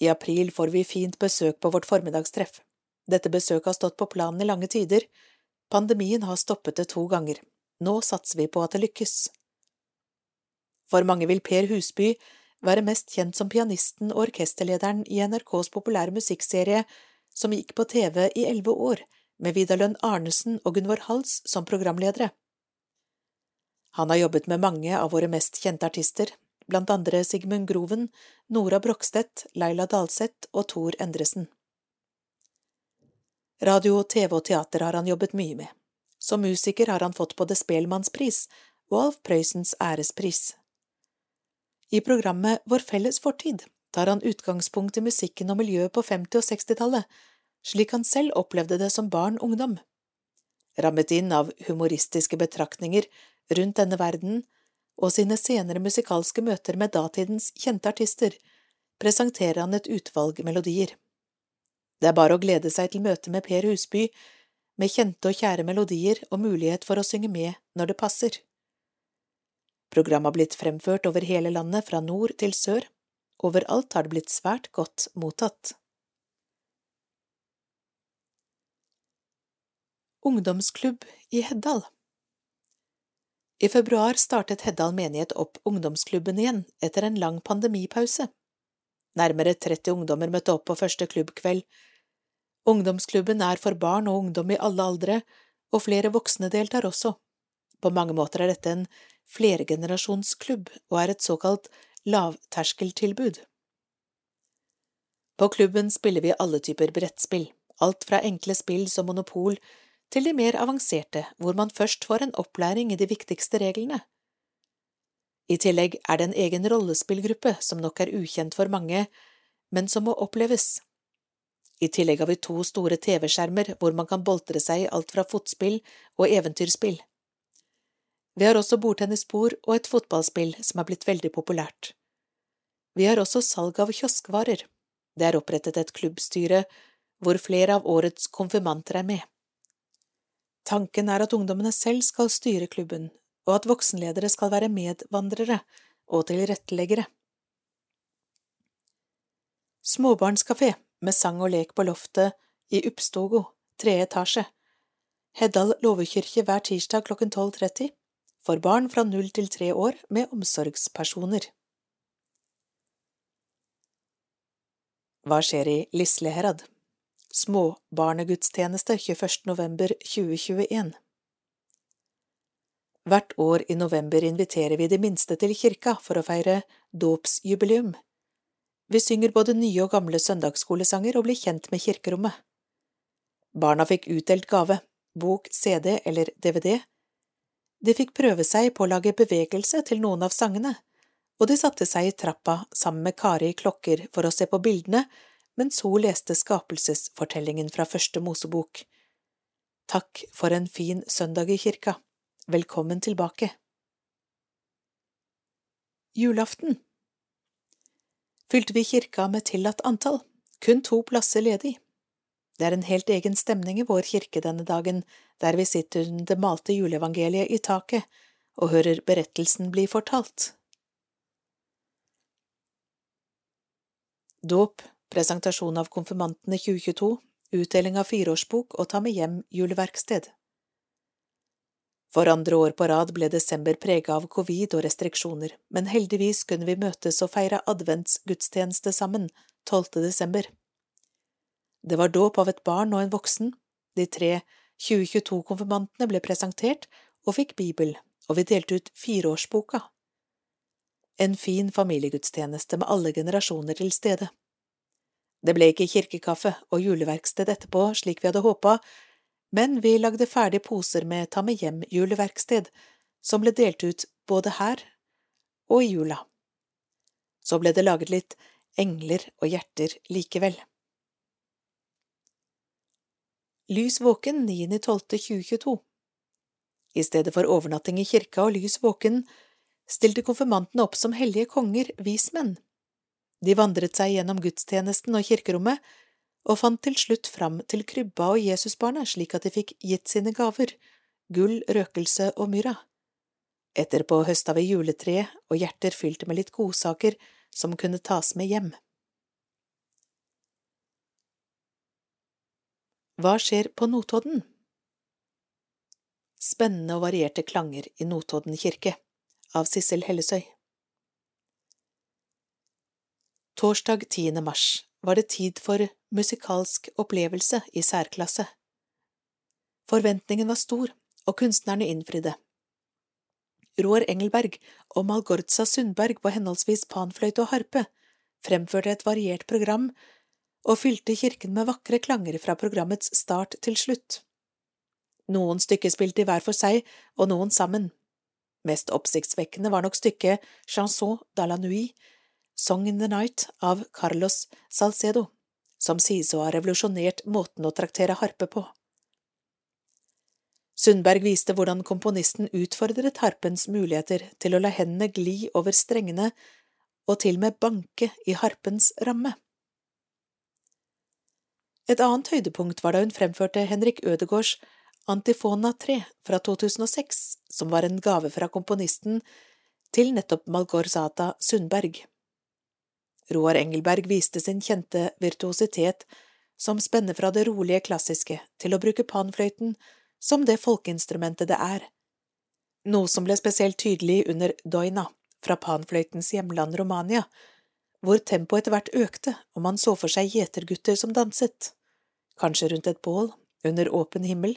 I april får vi fint besøk på vårt formiddagstreff. Dette besøket har stått på planen i lange tider. Pandemien har stoppet det to ganger. Nå satser vi på at det lykkes. For mange vil Per Husby være mest kjent som pianisten og orkesterlederen i NRKs populære musikkserie som gikk på TV i elleve år, med Vidar Lønn Arnesen og Gunvor Hals som programledere. Han har jobbet med mange av våre mest kjente artister, blant andre Sigmund Groven, Nora Brokstedt, Laila Dalseth og Tor Endresen. Radio, TV og teater har han jobbet mye med. Som musiker har han fått både Spelmannspris og Alf Prøysens ærespris. I programmet Vår felles fortid tar han utgangspunkt i musikken og miljøet på 50- og 60-tallet, slik han selv opplevde det som barn-ungdom. Rammet inn av humoristiske betraktninger rundt denne verden og sine senere musikalske møter med datidens kjente artister, presenterer han et utvalg melodier. Det er bare å glede seg til møtet med Per Husby, med kjente og kjære melodier og mulighet for å synge med når det passer. Programmet har blitt fremført over hele landet, fra nord til sør. Overalt har det blitt svært godt mottatt. Ungdomsklubb i Heddal i februar startet Heddal menighet opp ungdomsklubben igjen etter en lang pandemipause. Nærmere 30 ungdommer møtte opp på første klubbkveld. Ungdomsklubben er for barn og ungdom i alle aldre, og flere voksne deltar også. På mange måter er dette en flergenerasjonsklubb og er et såkalt lavterskeltilbud. På klubben spiller vi alle typer brettspill, alt fra enkle spill som Monopol til de mer avanserte, hvor man først får en opplæring i de viktigste reglene. I tillegg er det en egen rollespillgruppe som nok er ukjent for mange, men som må oppleves. I tillegg har vi to store TV-skjermer hvor man kan boltre seg i alt fra fotspill og eventyrspill. Vi har også bordtennisbord og et fotballspill som er blitt veldig populært. Vi har også salg av kioskvarer. Det er opprettet et klubbstyre hvor flere av årets konfirmanter er med. Tanken er at ungdommene selv skal styre klubben, og at voksenledere skal være medvandrere og tilretteleggere. Småbarnskafé med sang og lek på loftet i Uppstogo, tredje etasje. Heddal låvekyrkje hver tirsdag klokken 12.30 for barn fra null til tre år med omsorgspersoner. Hva skjer i Lisleherad? Småbarnegudstjeneste 21. november 2021 Hvert år i november inviterer vi de minste til kirka for å feire dåpsjubileum. Vi synger både nye og gamle søndagsskolesanger og blir kjent med kirkerommet. Barna fikk utdelt gave, bok, CD eller DVD. De fikk prøve seg på å lage bevegelse til noen av sangene, og de satte seg i trappa sammen med Kari i Klokker for å se på bildene mens hun leste skapelsesfortellingen fra første Mosebok. Takk for en fin søndag i kirka. Velkommen tilbake. Julaften Fylte vi kirka med tillatt antall, kun to plasser ledig. Det er en helt egen stemning i vår kirke denne dagen, der vi sitter under det malte juleevangeliet i taket og hører berettelsen bli fortalt. Dåp presentasjon av konfirmantene 2022, utdeling av fireårsbok og ta med hjem juleverksted. For andre år på rad ble desember prega av covid og restriksjoner, men heldigvis kunne vi møtes og feire adventsgudstjeneste sammen 12. desember. Det var dåp av et barn og en voksen, de tre 2022-konfirmantene ble presentert og fikk Bibel, og vi delte ut fireårsboka. En fin familiegudstjeneste med alle generasjoner til stede. Det ble ikke kirkekaffe og juleverksted etterpå slik vi hadde håpa, men vi lagde ferdig poser med ta med hjem-juleverksted, som ble delt ut både her og i jula. Så ble det laget litt engler og hjerter likevel. Lys våken 9.12.2022 I stedet for overnatting i kirka og lys våken stilte konfirmantene opp som hellige konger, vismenn. De vandret seg gjennom gudstjenesten og kirkerommet, og fant til slutt fram til krybba og Jesusbarnet slik at de fikk gitt sine gaver, gull, røkelse og myrra. Etterpå høsta vi juletreet og hjerter fylt med litt godsaker som kunne tas med hjem. Hva skjer på Notodden? Spennende og varierte klanger i Notodden kirke av Sissel Hellesøy Torsdag 10. mars var det tid for musikalsk opplevelse i særklasse. Forventningen var stor, og kunstnerne innfridde. Roar Engelberg og Malgorza Sundberg på henholdsvis panfløyte og harpe fremførte et variert program og fylte kirken med vakre klanger fra programmets start til slutt. Noen stykker spilte hver for seg og noen sammen. Mest oppsiktsvekkende var nok stykket Chanson de la Nuit, Song in the Night av Carlos Salcedo, som sies å ha revolusjonert måten å traktere harpe på. Sundberg viste hvordan komponisten utfordret harpens muligheter til å la hendene gli over strengene og til med banke i harpens ramme. Et annet høydepunkt var da hun fremførte Henrik Ødegårds Antifona 3 fra 2006, som var en gave fra komponisten til nettopp Malgorzata Sundberg. Roar Engelberg viste sin kjente virtuositet som spenner fra det rolige klassiske til å bruke panfløyten som det folkeinstrumentet det er, noe som ble spesielt tydelig under Doina fra panfløytens hjemland Romania, hvor tempoet etter hvert økte og man så for seg gjetergutter som danset, kanskje rundt et bål, under åpen himmel.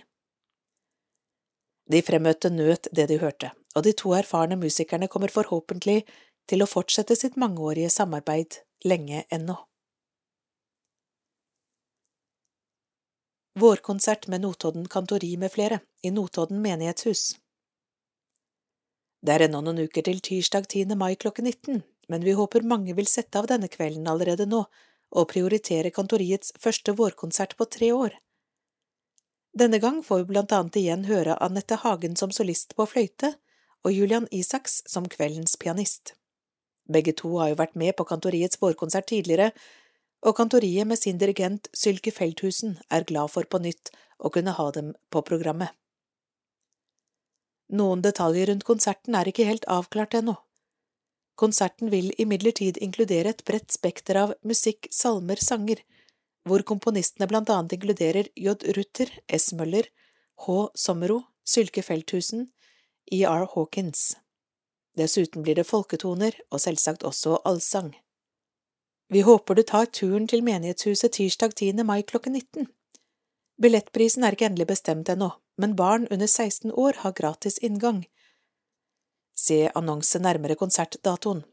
De fremmøtte nøt det de hørte, og de to erfarne musikerne kommer forhåpentlig til å fortsette sitt mangeårige samarbeid lenge ennå. Vårkonsert med Notodden Kantori med flere i Notodden menighetshus. Det er ennå noen uker til tirsdag 10. mai klokken 19, men vi håper mange vil sette av denne kvelden allerede nå og prioritere kantoriets første vårkonsert på tre år. Denne gang får vi blant annet igjen høre Anette Hagen som solist på fløyte og Julian Isaks som kveldens pianist. Begge to har jo vært med på Kantoriets vårkonsert tidligere, og Kantoriet med sin dirigent Sylke Feldthusen er glad for på nytt å kunne ha dem på programmet. Noen detaljer rundt konserten er ikke helt avklart ennå. Konserten vil imidlertid inkludere et bredt spekter av musikk, salmer, sanger, hvor komponistene blant annet inkluderer J. Rutter, S. Møller, H. Sommero, Sylke Feldthusen, E.R. Hawkins. Dessuten blir det folketoner og selvsagt også allsang. Vi håper du tar turen til menighetshuset tirsdag 10. mai klokken 19. Billettprisen er ikke endelig bestemt ennå, men barn under 16 år har gratis inngang. Se annonse nærmere konsertdatoen.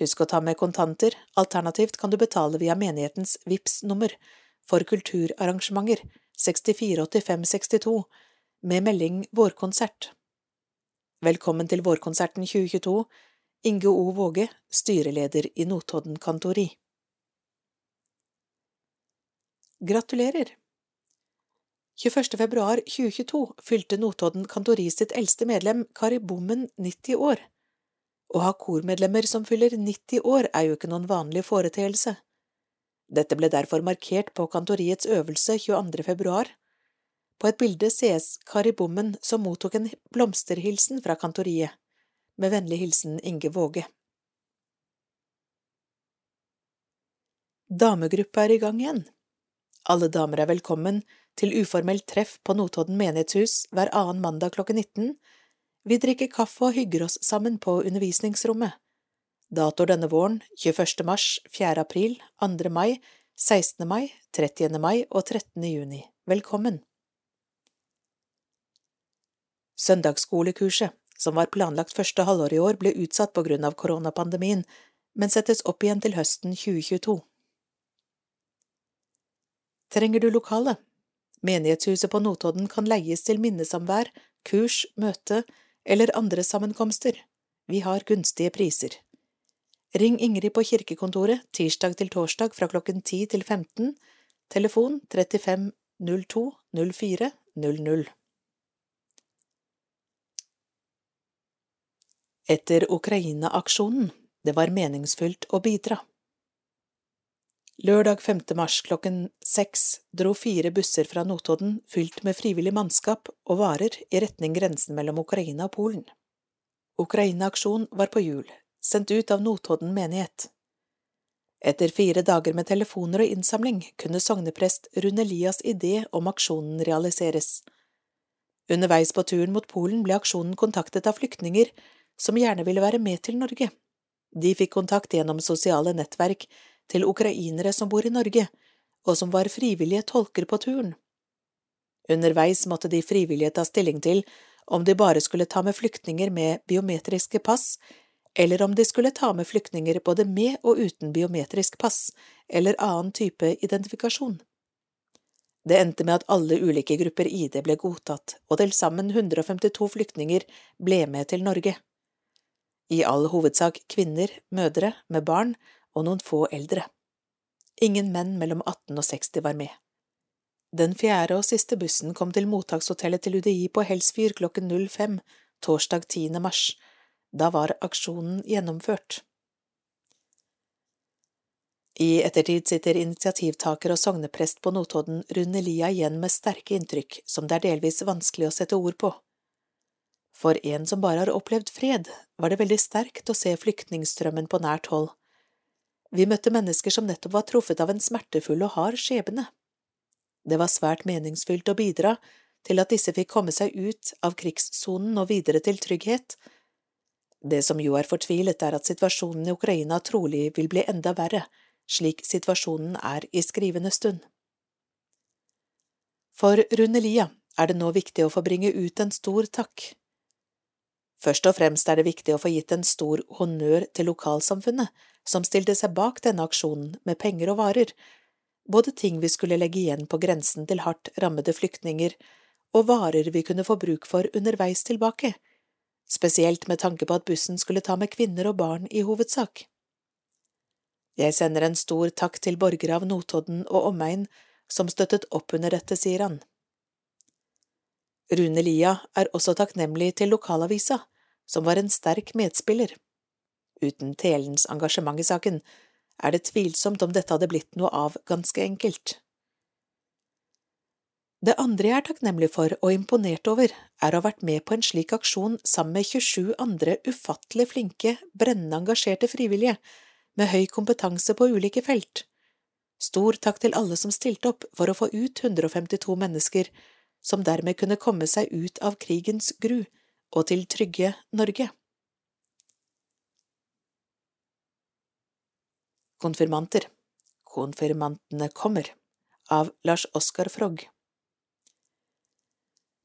Husk å ta med kontanter, alternativt kan du betale via menighetens VIPS nummer for kulturarrangementer 648562 med melding Vårkonsert. Velkommen til vårkonserten 2022, Inge O. Våge, styreleder i Notodden Kantori. Gratulerer! 21. februar 2022 fylte Notodden Kantori sitt eldste medlem, Kari Bommen, 90 år. Å ha kormedlemmer som fyller 90 år er jo ikke noen vanlig foreteelse. Dette ble derfor markert på kantoriets øvelse 22. februar, på et bilde sees Kari Bommen som mottok en blomsterhilsen fra kantoriet. Med vennlig hilsen Inge Våge. Damegruppa er i gang igjen. Alle damer er velkommen til uformelt treff på Notodden menighetshus hver annen mandag klokken 19, Vi drikker kaffe og hygger oss sammen på undervisningsrommet. Datoer denne våren 21. mars, 4. april, 2. mai, 16. mai, 30. mai og 13. juni. Velkommen! Søndagsskolekurset, som var planlagt første halvår i år, ble utsatt på grunn av koronapandemien, men settes opp igjen til høsten 2022. Trenger du lokale? Menighetshuset på Notodden kan leies til minnesamvær, kurs, møte eller andre sammenkomster. Vi har gunstige priser. Ring Ingrid på kirkekontoret tirsdag til torsdag fra klokken 10 til 15, telefon 35 02 04 00. Etter Ukraina-aksjonen, det var meningsfylt å bidra. Lørdag 5. mars klokken seks dro fire busser fra Notodden fylt med frivillig mannskap og varer i retning grensen mellom Ukraina og Polen. Ukraina-aksjon var på hjul, sendt ut av Notodden menighet. Etter fire dager med telefoner og innsamling kunne sogneprest Rune Lias idé om aksjonen realiseres. Underveis på turen mot Polen ble aksjonen kontaktet av flyktninger som gjerne ville være med til Norge. De fikk kontakt gjennom sosiale nettverk til ukrainere som bor i Norge, og som var frivillige tolker på turen. Underveis måtte de frivillige ta stilling til om de bare skulle ta med flyktninger med biometriske pass, eller om de skulle ta med flyktninger både med og uten biometrisk pass eller annen type identifikasjon. Det endte med at alle ulike grupper ID ble godtatt, og til sammen 152 flyktninger ble med til Norge. I all hovedsak kvinner, mødre med barn og noen få eldre. Ingen menn mellom 18 og 60 var med. Den fjerde og siste bussen kom til mottakshotellet til UDI på Helsfyr klokken 05 torsdag 10. mars. Da var aksjonen gjennomført. I ettertid sitter initiativtaker og sogneprest på Notodden Rune Lia igjen med sterke inntrykk som det er delvis vanskelig å sette ord på. For en som bare har opplevd fred, var det veldig sterkt å se flyktningstrømmen på nært hold vi møtte mennesker som nettopp var truffet av en smertefull og hard skjebne. Det var svært meningsfylt å bidra til at disse fikk komme seg ut av krigssonen og videre til trygghet. Det som jo er fortvilet, er at situasjonen i Ukraina trolig vil bli enda verre, slik situasjonen er i skrivende stund. For Runelia er det nå viktig å få bringe ut en stor takk. Først og fremst er det viktig å få gitt en stor honnør til lokalsamfunnet, som stilte seg bak denne aksjonen med penger og varer, både ting vi skulle legge igjen på grensen til hardt rammede flyktninger, og varer vi kunne få bruk for underveis tilbake, spesielt med tanke på at bussen skulle ta med kvinner og barn i hovedsak. Jeg sender en stor takk til borgere av Notodden og omegn som støttet opp under dette, sier han. Rune Lia er også takknemlig til lokalavisa, som var en sterk medspiller. Uten Telens engasjement i saken er det tvilsomt om dette hadde blitt noe av, ganske enkelt. Det andre jeg er takknemlig for og imponert over, er å ha vært med på en slik aksjon sammen med 27 andre ufattelig flinke, brennende engasjerte frivillige, med høy kompetanse på ulike felt. Stor takk til alle som stilte opp for å få ut 152 mennesker, som dermed kunne komme seg ut av krigens gru og til trygge Norge. Konfirmanter Konfirmantene kommer av Lars Oskar Frogg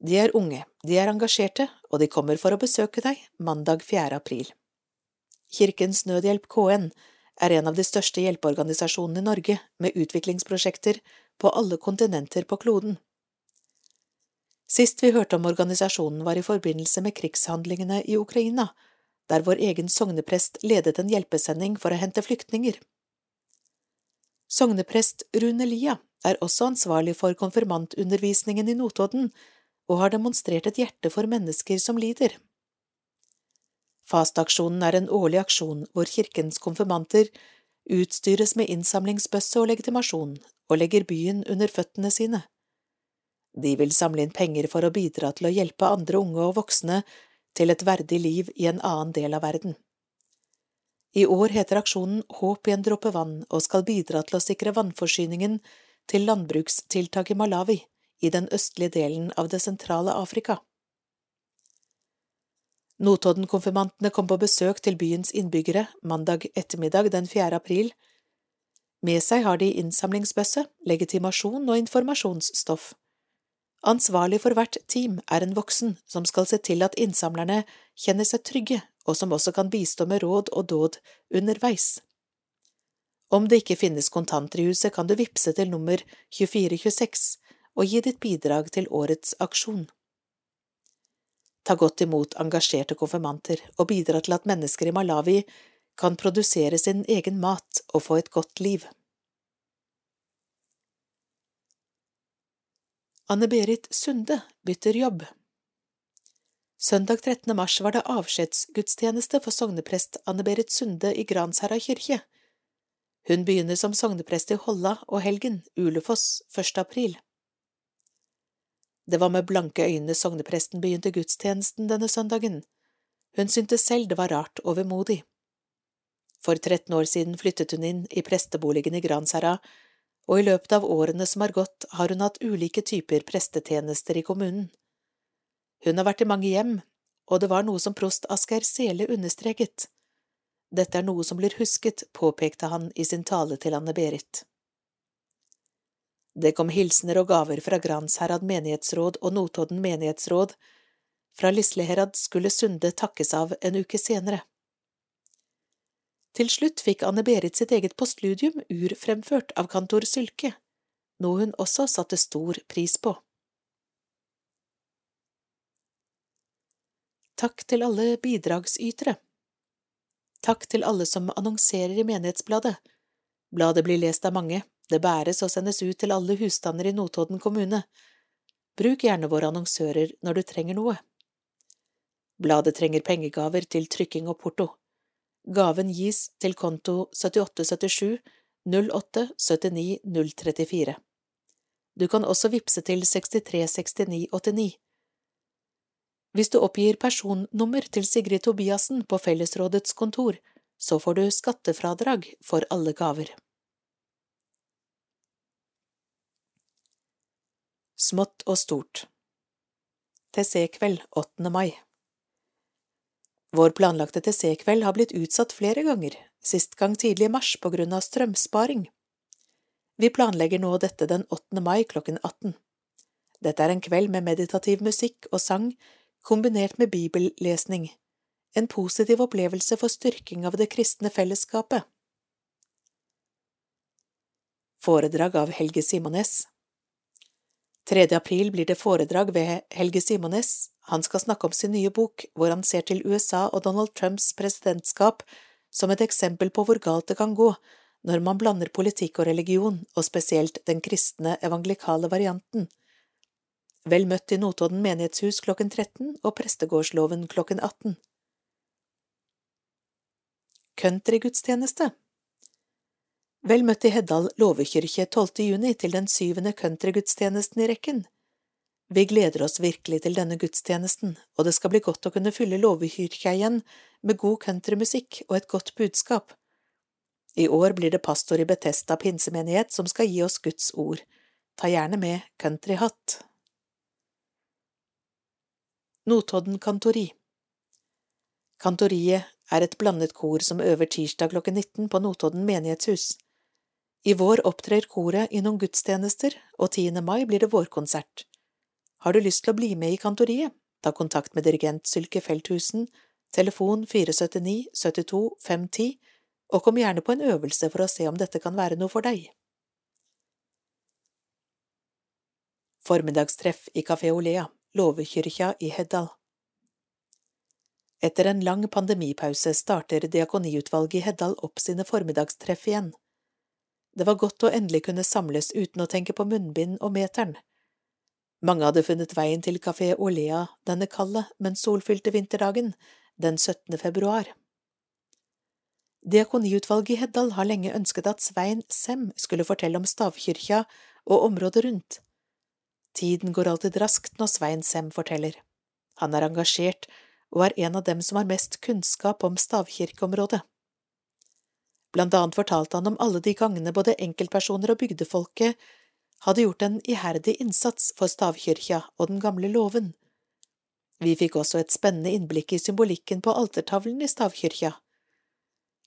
De er unge, de er engasjerte, og de kommer for å besøke deg mandag 4. april. Kirkens Nødhjelp KN er en av de største hjelpeorganisasjonene i Norge med utviklingsprosjekter på alle kontinenter på kloden. Sist vi hørte om organisasjonen var i forbindelse med krigshandlingene i Ukraina, der vår egen sogneprest ledet en hjelpesending for å hente flyktninger. Sogneprest Rune Lia er også ansvarlig for konfirmantundervisningen i Notodden og har demonstrert et hjerte for mennesker som lider. Fastaksjonen er en årlig aksjon hvor kirkens konfirmanter utstyres med innsamlingsbøsse og legitimasjon og legger byen under føttene sine. De vil samle inn penger for å bidra til å hjelpe andre unge og voksne til et verdig liv i en annen del av verden. I år heter aksjonen Håp i en dråpe vann og skal bidra til å sikre vannforsyningen til landbrukstiltak i Malawi, i den østlige delen av det sentrale Afrika. Notodden-konfirmantene kom på besøk til byens innbyggere mandag ettermiddag den 4. april. Med seg har de innsamlingsbøsse, legitimasjon og informasjonsstoff. Ansvarlig for hvert team er en voksen som skal se til at innsamlerne kjenner seg trygge, og som også kan bistå med råd og dåd underveis. Om det ikke finnes kontanter i huset, kan du vippse til nummer 2426 og gi ditt bidrag til årets aksjon. Ta godt imot engasjerte konfirmanter og bidra til at mennesker i Malawi kan produsere sin egen mat og få et godt liv. Anne-Berit Sunde bytter jobb. Søndag 13. mars var det avskjedsgudstjeneste for sogneprest Anne-Berit Sunde i Gransherra kirke. Hun begynner som sogneprest i Holla og helgen, Ulefoss, 1. april. Det var med blanke øyne sognepresten begynte gudstjenesten denne søndagen. Hun syntes selv det var rart og vemodig. For 13 år siden flyttet hun inn i presteboligen i Gransherra, og i løpet av årene som har gått, har hun hatt ulike typer prestetjenester i kommunen. Hun har vært i mange hjem, og det var noe som prost Asgeir Sele understreket. Dette er noe som blir husket, påpekte han i sin tale til Anne-Berit. Det kom hilsener og gaver fra Gransherad menighetsråd og Notodden menighetsråd. Fra Lisleherad skulle Sunde takkes av en uke senere. Til slutt fikk Anne-Berit sitt eget postludium urfremført av kantor Sylke, noe hun også satte stor pris på. Takk til alle bidragsytere. Takk til alle som annonserer i Menighetsbladet. Bladet blir lest av mange, det bæres og sendes ut til alle husstander i Notodden kommune. Bruk gjerne våre annonsører når du trenger noe. Bladet trenger pengegaver til trykking og porto. Gaven gis til konto 7877 08 79 034. Du kan også vippse til 636989. Hvis du oppgir personnummer til Sigrid Tobiassen på Fellesrådets kontor, så får du skattefradrag for alle gaver. smått og stort. TC-kveld 8. mai Vår planlagte TC-kveld har blitt utsatt flere ganger, sist gang tidlig i mars på grunn av strømsparing. Vi planlegger nå dette den 8. mai klokken 18. Dette er en kveld med meditativ musikk og sang kombinert med bibellesning, en positiv opplevelse for styrking av det kristne fellesskapet. Foredrag av Helge Simones 3. april blir det foredrag ved Helge Simones. Han skal snakke om sin nye bok, hvor han ser til USA og Donald Trumps presidentskap som et eksempel på hvor galt det kan gå når man blander politikk og religion, og spesielt den kristne evangelikale varianten. Vel møtt i Notodden menighetshus klokken 13 og Prestegårdsloven klokken 18. Countrygudstjeneste Vel møtt i Heddal låvekyrkje 12. juni til den syvende countrygudstjenesten i rekken. Vi gleder oss virkelig til denne gudstjenesten, og det skal bli godt å kunne fylle låvekyrkja igjen med god countrymusikk og et godt budskap. I år blir det pastor i Betesta pinsemenighet som skal gi oss Guds ord. Ta gjerne med countryhatt. Notodden Kantori Kantoriet er et blandet kor som øver tirsdag klokken 19 på Notodden menighetshus. I vår opptrer koret i noen gudstjenester, og 10. mai blir det vårkonsert. Har du lyst til å bli med i kantoriet? Ta kontakt med dirigent Sylke Felthusen, telefon 479 72 510, og kom gjerne på en øvelse for å se om dette kan være noe for deg. Formiddagstreff i Kafé Olea, Låvekyrkja i Heddal Etter en lang pandemipause starter Diakoniutvalget i Heddal opp sine formiddagstreff igjen. Det var godt å endelig kunne samles uten å tenke på munnbind og meteren. Mange hadde funnet veien til Kafé Olea denne kalde, men solfylte vinterdagen, den 17. februar. Diakoniutvalget i Heddal har lenge ønsket at Svein Sem skulle fortelle om stavkyrkja og området rundt. Tiden går alltid raskt når Svein Sem forteller. Han er engasjert og er en av dem som har mest kunnskap om stavkirkeområdet. Blant annet fortalte han om alle de gangene både enkeltpersoner og bygdefolket hadde gjort en iherdig innsats for stavkyrkja og den gamle låven. Vi fikk også et spennende innblikk i symbolikken på altertavlen i stavkyrkja.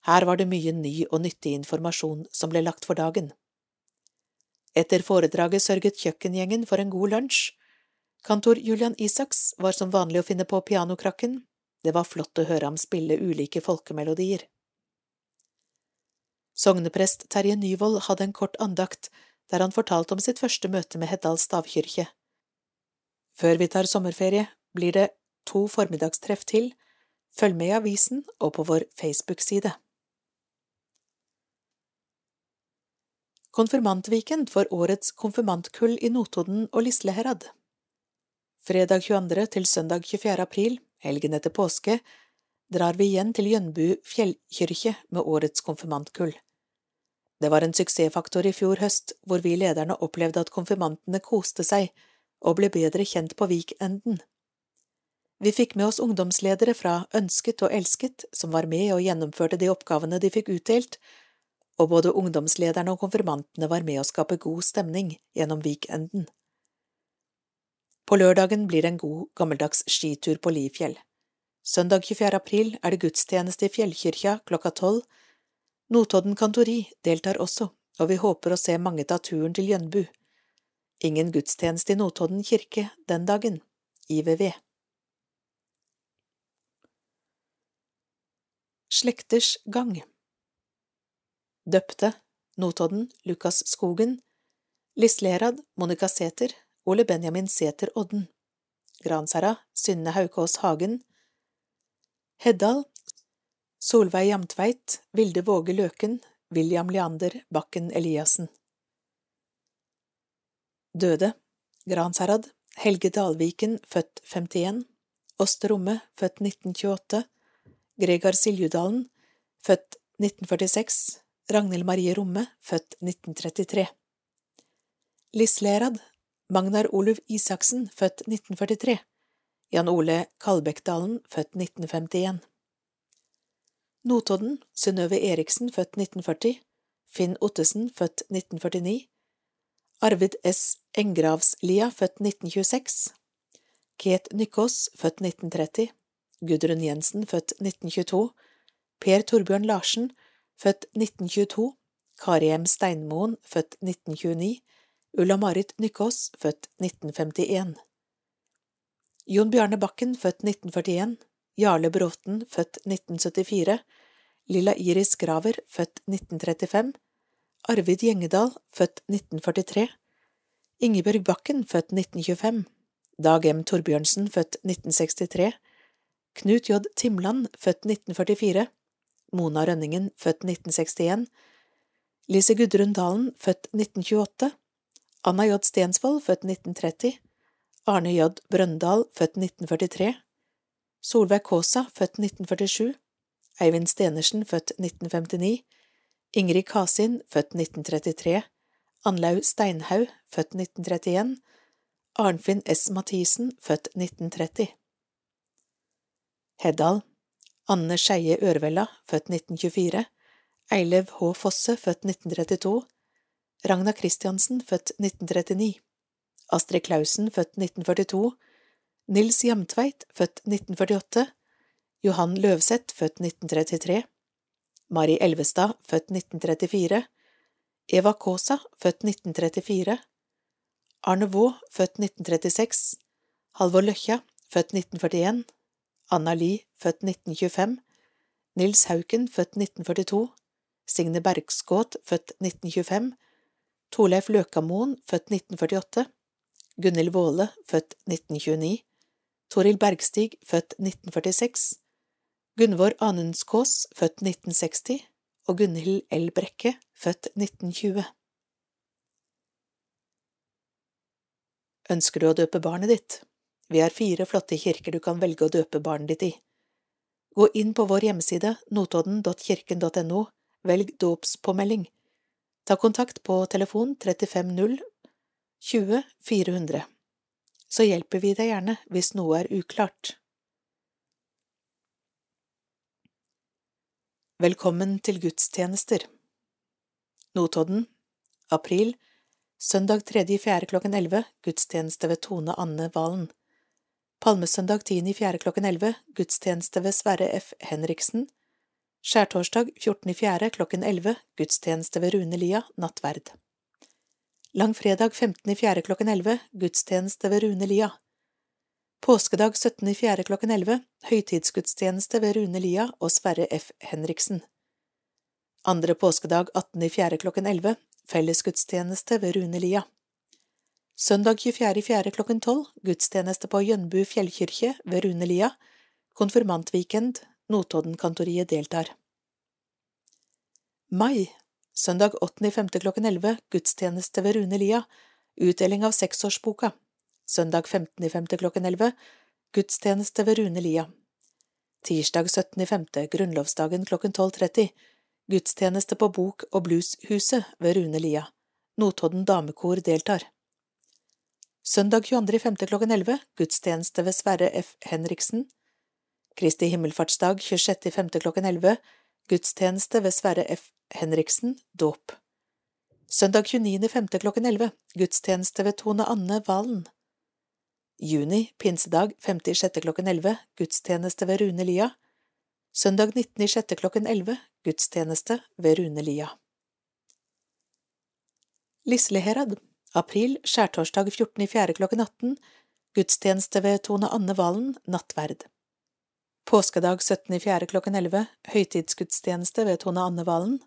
Her var det mye ny og nyttig informasjon som ble lagt for dagen. Etter foredraget sørget kjøkkengjengen for en god lunsj. Kantor Julian Isaks var som vanlig å finne på pianokrakken, det var flott å høre ham spille ulike folkemelodier. Sogneprest Terje Nyvold hadde en kort andakt der han fortalte om sitt første møte med Heddal stavkirke. Før vi tar sommerferie, blir det to formiddagstreff til, følg med i avisen og på vår Facebook-side. Konfirmantvikend for årets konfirmantkull i Notodden og Lisleherad. Fredag 22. til søndag 24. april, helgen etter påske, drar vi igjen til Jønbu fjellkirke med årets konfirmantkull. Det var en suksessfaktor i fjor høst, hvor vi lederne opplevde at konfirmantene koste seg og ble bedre kjent på Vikenden. Vi fikk med oss ungdomsledere fra Ønsket og Elsket, som var med og gjennomførte de oppgavene de fikk utdelt, og både ungdomslederne og konfirmantene var med å skape god stemning gjennom Vikenden. På lørdagen blir det en god, gammeldags skitur på Lifjell. Søndag 24. april er det gudstjeneste i Fjellkyrkja klokka tolv. Notodden kantori deltar også, og vi håper å se mange ta turen til Jønbu. Ingen gudstjeneste i Notodden kirke den dagen. IVV. Slekters gang Døpte Notodden Lukas Skogen Lislerad Monica Sæther Ole Benjamin Sæther Odden, Gransherra Synne Haukås Hagen, Heddal Solveig Jamtveit, Vilde Våge Løken, William Leander Bakken Eliassen. Døde Gransherad Helge Dalviken, født 51, Åste Romme, født 1928, Gregar Siljudalen, født 1946, Ragnhild Marie Romme, født 1933. Lislerad Magnar Oluf Isaksen, født 1943, Jan Ole Kalbekkdalen, født 1951. Notodden, Synnøve Eriksen, født 1940, Finn Ottesen, født 1949, Arvid S. Engravslia, født 1926, Ket Nykås, født 1930, Gudrun Jensen, født 1922, Per Torbjørn Larsen, født 1922, Kari M. Steinmoen, født 1929, Ulla-Marit Nykås, født 1951 Jon Bjarne Bakken, født 1941 Jarle Bråten, født 1974 Lilla Iris Graver, født 1935 Arvid Gjengedal, født 1943 Ingebjørg Bakken, født 1925 Dag M. Torbjørnsen, født 1963 Knut J. Timland, født 1944 Mona Rønningen, født 1961 Lise Gudrun Dalen, født 1928 Anna J. Stensvold, født 1930, Arne J. Brøndal, født 1943, Solveig Kaasa, født 1947, Eivind Stenersen, født 1959, Ingrid Kasin, født 1933, Anlaug Steinhaug, født 1931, Arnfinn S. Mathisen, født 1930. Heddal. Anne Skeie Ørvella, født 1924, Eilev H. Fosse, født 1932, Ragna Christiansen, født 1939, Astrid Clausen, født 1942, Nils Jamtveit, født 1948, Johan Løvseth, født 1933, Mari Elvestad, født 1934, Eva Kaasa, født 1934, Arne Vaa, født 1936, Halvor Løkja, født 1941, Anna Li, født 1925, Nils Hauken, født 1942, Signe Bergskåt, født 1925, Torleif Løkamoen, født 1948, Gunhild Våle, født 1929, Toril Bergstig, født 1946, Gunvor Anundskås, født 1960, og Gunhild L. Brekke, født 1920. Ønsker du å døpe barnet ditt? Vi har fire flotte kirker du kan velge å døpe barnet ditt i. Gå inn på vår hjemmeside notodden.kirken.no, velg dåpspåmelding Ta kontakt på telefon 350 20 400, så hjelper vi deg gjerne hvis noe er uklart. Velkommen til gudstjenester Notodden April Søndag 3.4. klokken 11 Gudstjeneste ved Tone Anne Valen Palmesøndag 10.4. klokken 11 gudstjeneste ved Sverre F. Henriksen. Skjærtorsdag 14.4. klokken 11 gudstjeneste ved Rune Lia, nattverd. Langfredag 15.4. klokken 11 gudstjeneste ved Rune Lia. Påskedag 17.4. klokken 11 høytidsgudstjeneste ved Rune Lia og Sverre F. Henriksen. Andre påskedag 18.4. klokken 11 fellesgudstjeneste ved Rune Lia. Søndag 24.4. klokken 12 gudstjeneste på Jønbu fjellkirke ved Rune Lia. Konfirmantweekend Notodden-kantoriet deltar. Mai Søndag 8.5. klokken 11 gudstjeneste ved Rune Lia. Utdeling av seksårsboka. Søndag 15.5. klokken 11 gudstjeneste ved Rune Lia. Tirsdag 17.5. grunnlovsdagen klokken 12.30 Gudstjeneste på Bok- og Blueshuset ved Rune Lia. Notodden damekor deltar. Søndag 22.5. klokken 11 gudstjeneste ved Sverre F. Henriksen. Kristi himmelfartsdag 26.5. klokken 11 gudstjeneste ved Sverre F. Henriksen, dåp. Søndag 29.5. klokken 11 gudstjeneste ved Tone Anne Valen. Juni, pinsedag 5.6. klokken 11 gudstjeneste ved Rune Lia. Søndag 19.6. klokken 11 gudstjeneste ved Rune Lia. Lisleherad, april, skjærtorsdag 14.4. klokken 18 gudstjeneste ved Tone Anne Valen, nattverd. Påskedag 17.4. klokken 11 høytidsgudstjeneste ved Tone Anne Valen.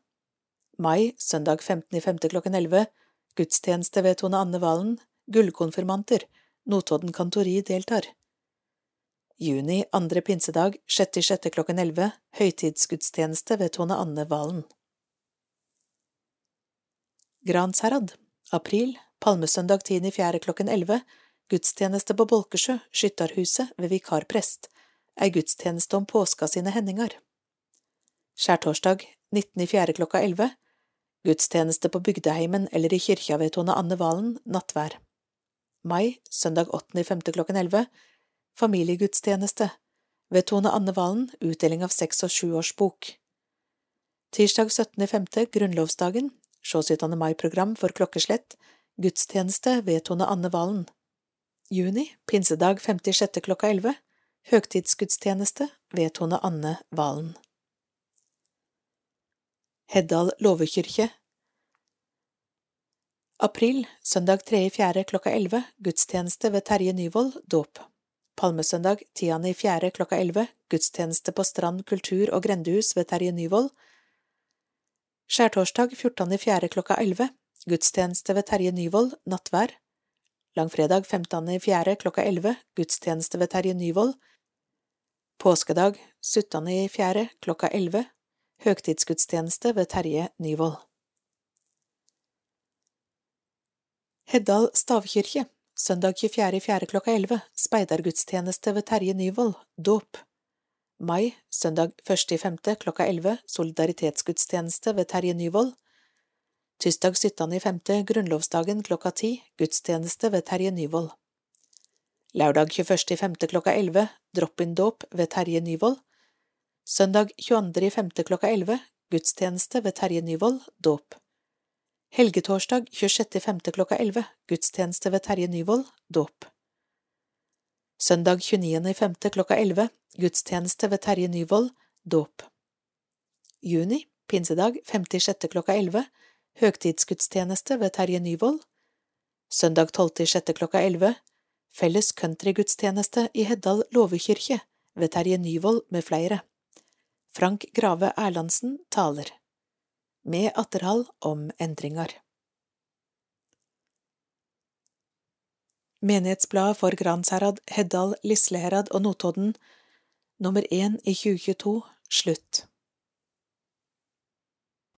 Mai, søndag 15.5. klokken 11 gudstjeneste ved Tone Anne Valen, gullkonfirmanter, Notodden kantori deltar. Juni, andre pinsedag, 6.6. klokken 11 høytidsgudstjeneste ved Tone Anne Valen. Gransherad, april, palmesøndag 10.4. klokken 11 gudstjeneste på Bolkesjø, Skyttarhuset ved vikarprest, ei gudstjeneste om påska sine hendinger. Skjærtorsdag 19.4. klokka 11 Gudstjeneste på bygdeheimen eller i kyrkja ved Tone Anne Valen, nattvær. Mai, søndag 8.5. klokken 11 Familiegudstjeneste ved Tone Anne Valen, utdeling av seks- og sjuårsbok. Tirsdag 17.5. grunnlovsdagen, sjåsytende 17. mai-program for klokkeslett, gudstjeneste ved Tone Anne Valen. Juni, pinsedag 56. klokka 11, høgtidsgudstjeneste ved Tone Anne Valen. Heddal låvekyrkje April, søndag 3.4. klokka 11, gudstjeneste ved Terje Nyvold, dåp. Palmesøndag 10.4. klokka 11, gudstjeneste på Strand kultur- og grendehus ved Terje Nyvold. Skjærtorsdag 14.4. klokka 11, gudstjeneste ved Terje Nyvold, nattvær. Langfredag 15.4. klokka 11, gudstjeneste ved Terje Nyvold. Påskedag 17.4. klokka 11, høgtidsgudstjeneste ved Terje Nyvold. Heddal stavkirke, søndag 24.4. klokka 11, speidergudstjeneste ved Terje Nyvold, dåp. Mai, søndag 1.5. klokka 11, solidaritetsgudstjeneste ved Terje Nyvold. Tirsdag 17.5. grunnlovsdagen klokka 10, gudstjeneste ved Terje Nyvold. Lørdag 21.5. klokka 11, drop-in-dåp ved Terje Nyvold. Søndag 22.5. klokka 11, gudstjeneste ved Terje Nyvold, dåp. Helgetorsdag 26.5. klokka 11, gudstjeneste ved Terje Nyvold, dåp. Søndag 29.5. klokka 11, gudstjeneste ved Terje Nyvold, dåp. Juni, pinsedag 56. klokka 11, høgtidsgudstjeneste ved Terje Nyvold. Søndag 12.6. klokka 11, felles countrygudstjeneste i Heddal låvekirke ved Terje Nyvold med flere. Frank Grave Erlandsen taler. Med atterhall om endringer. Menighetsbladet for Gransherad, Heddal, Lisleherad og Notodden, nummer én i 2022, slutt.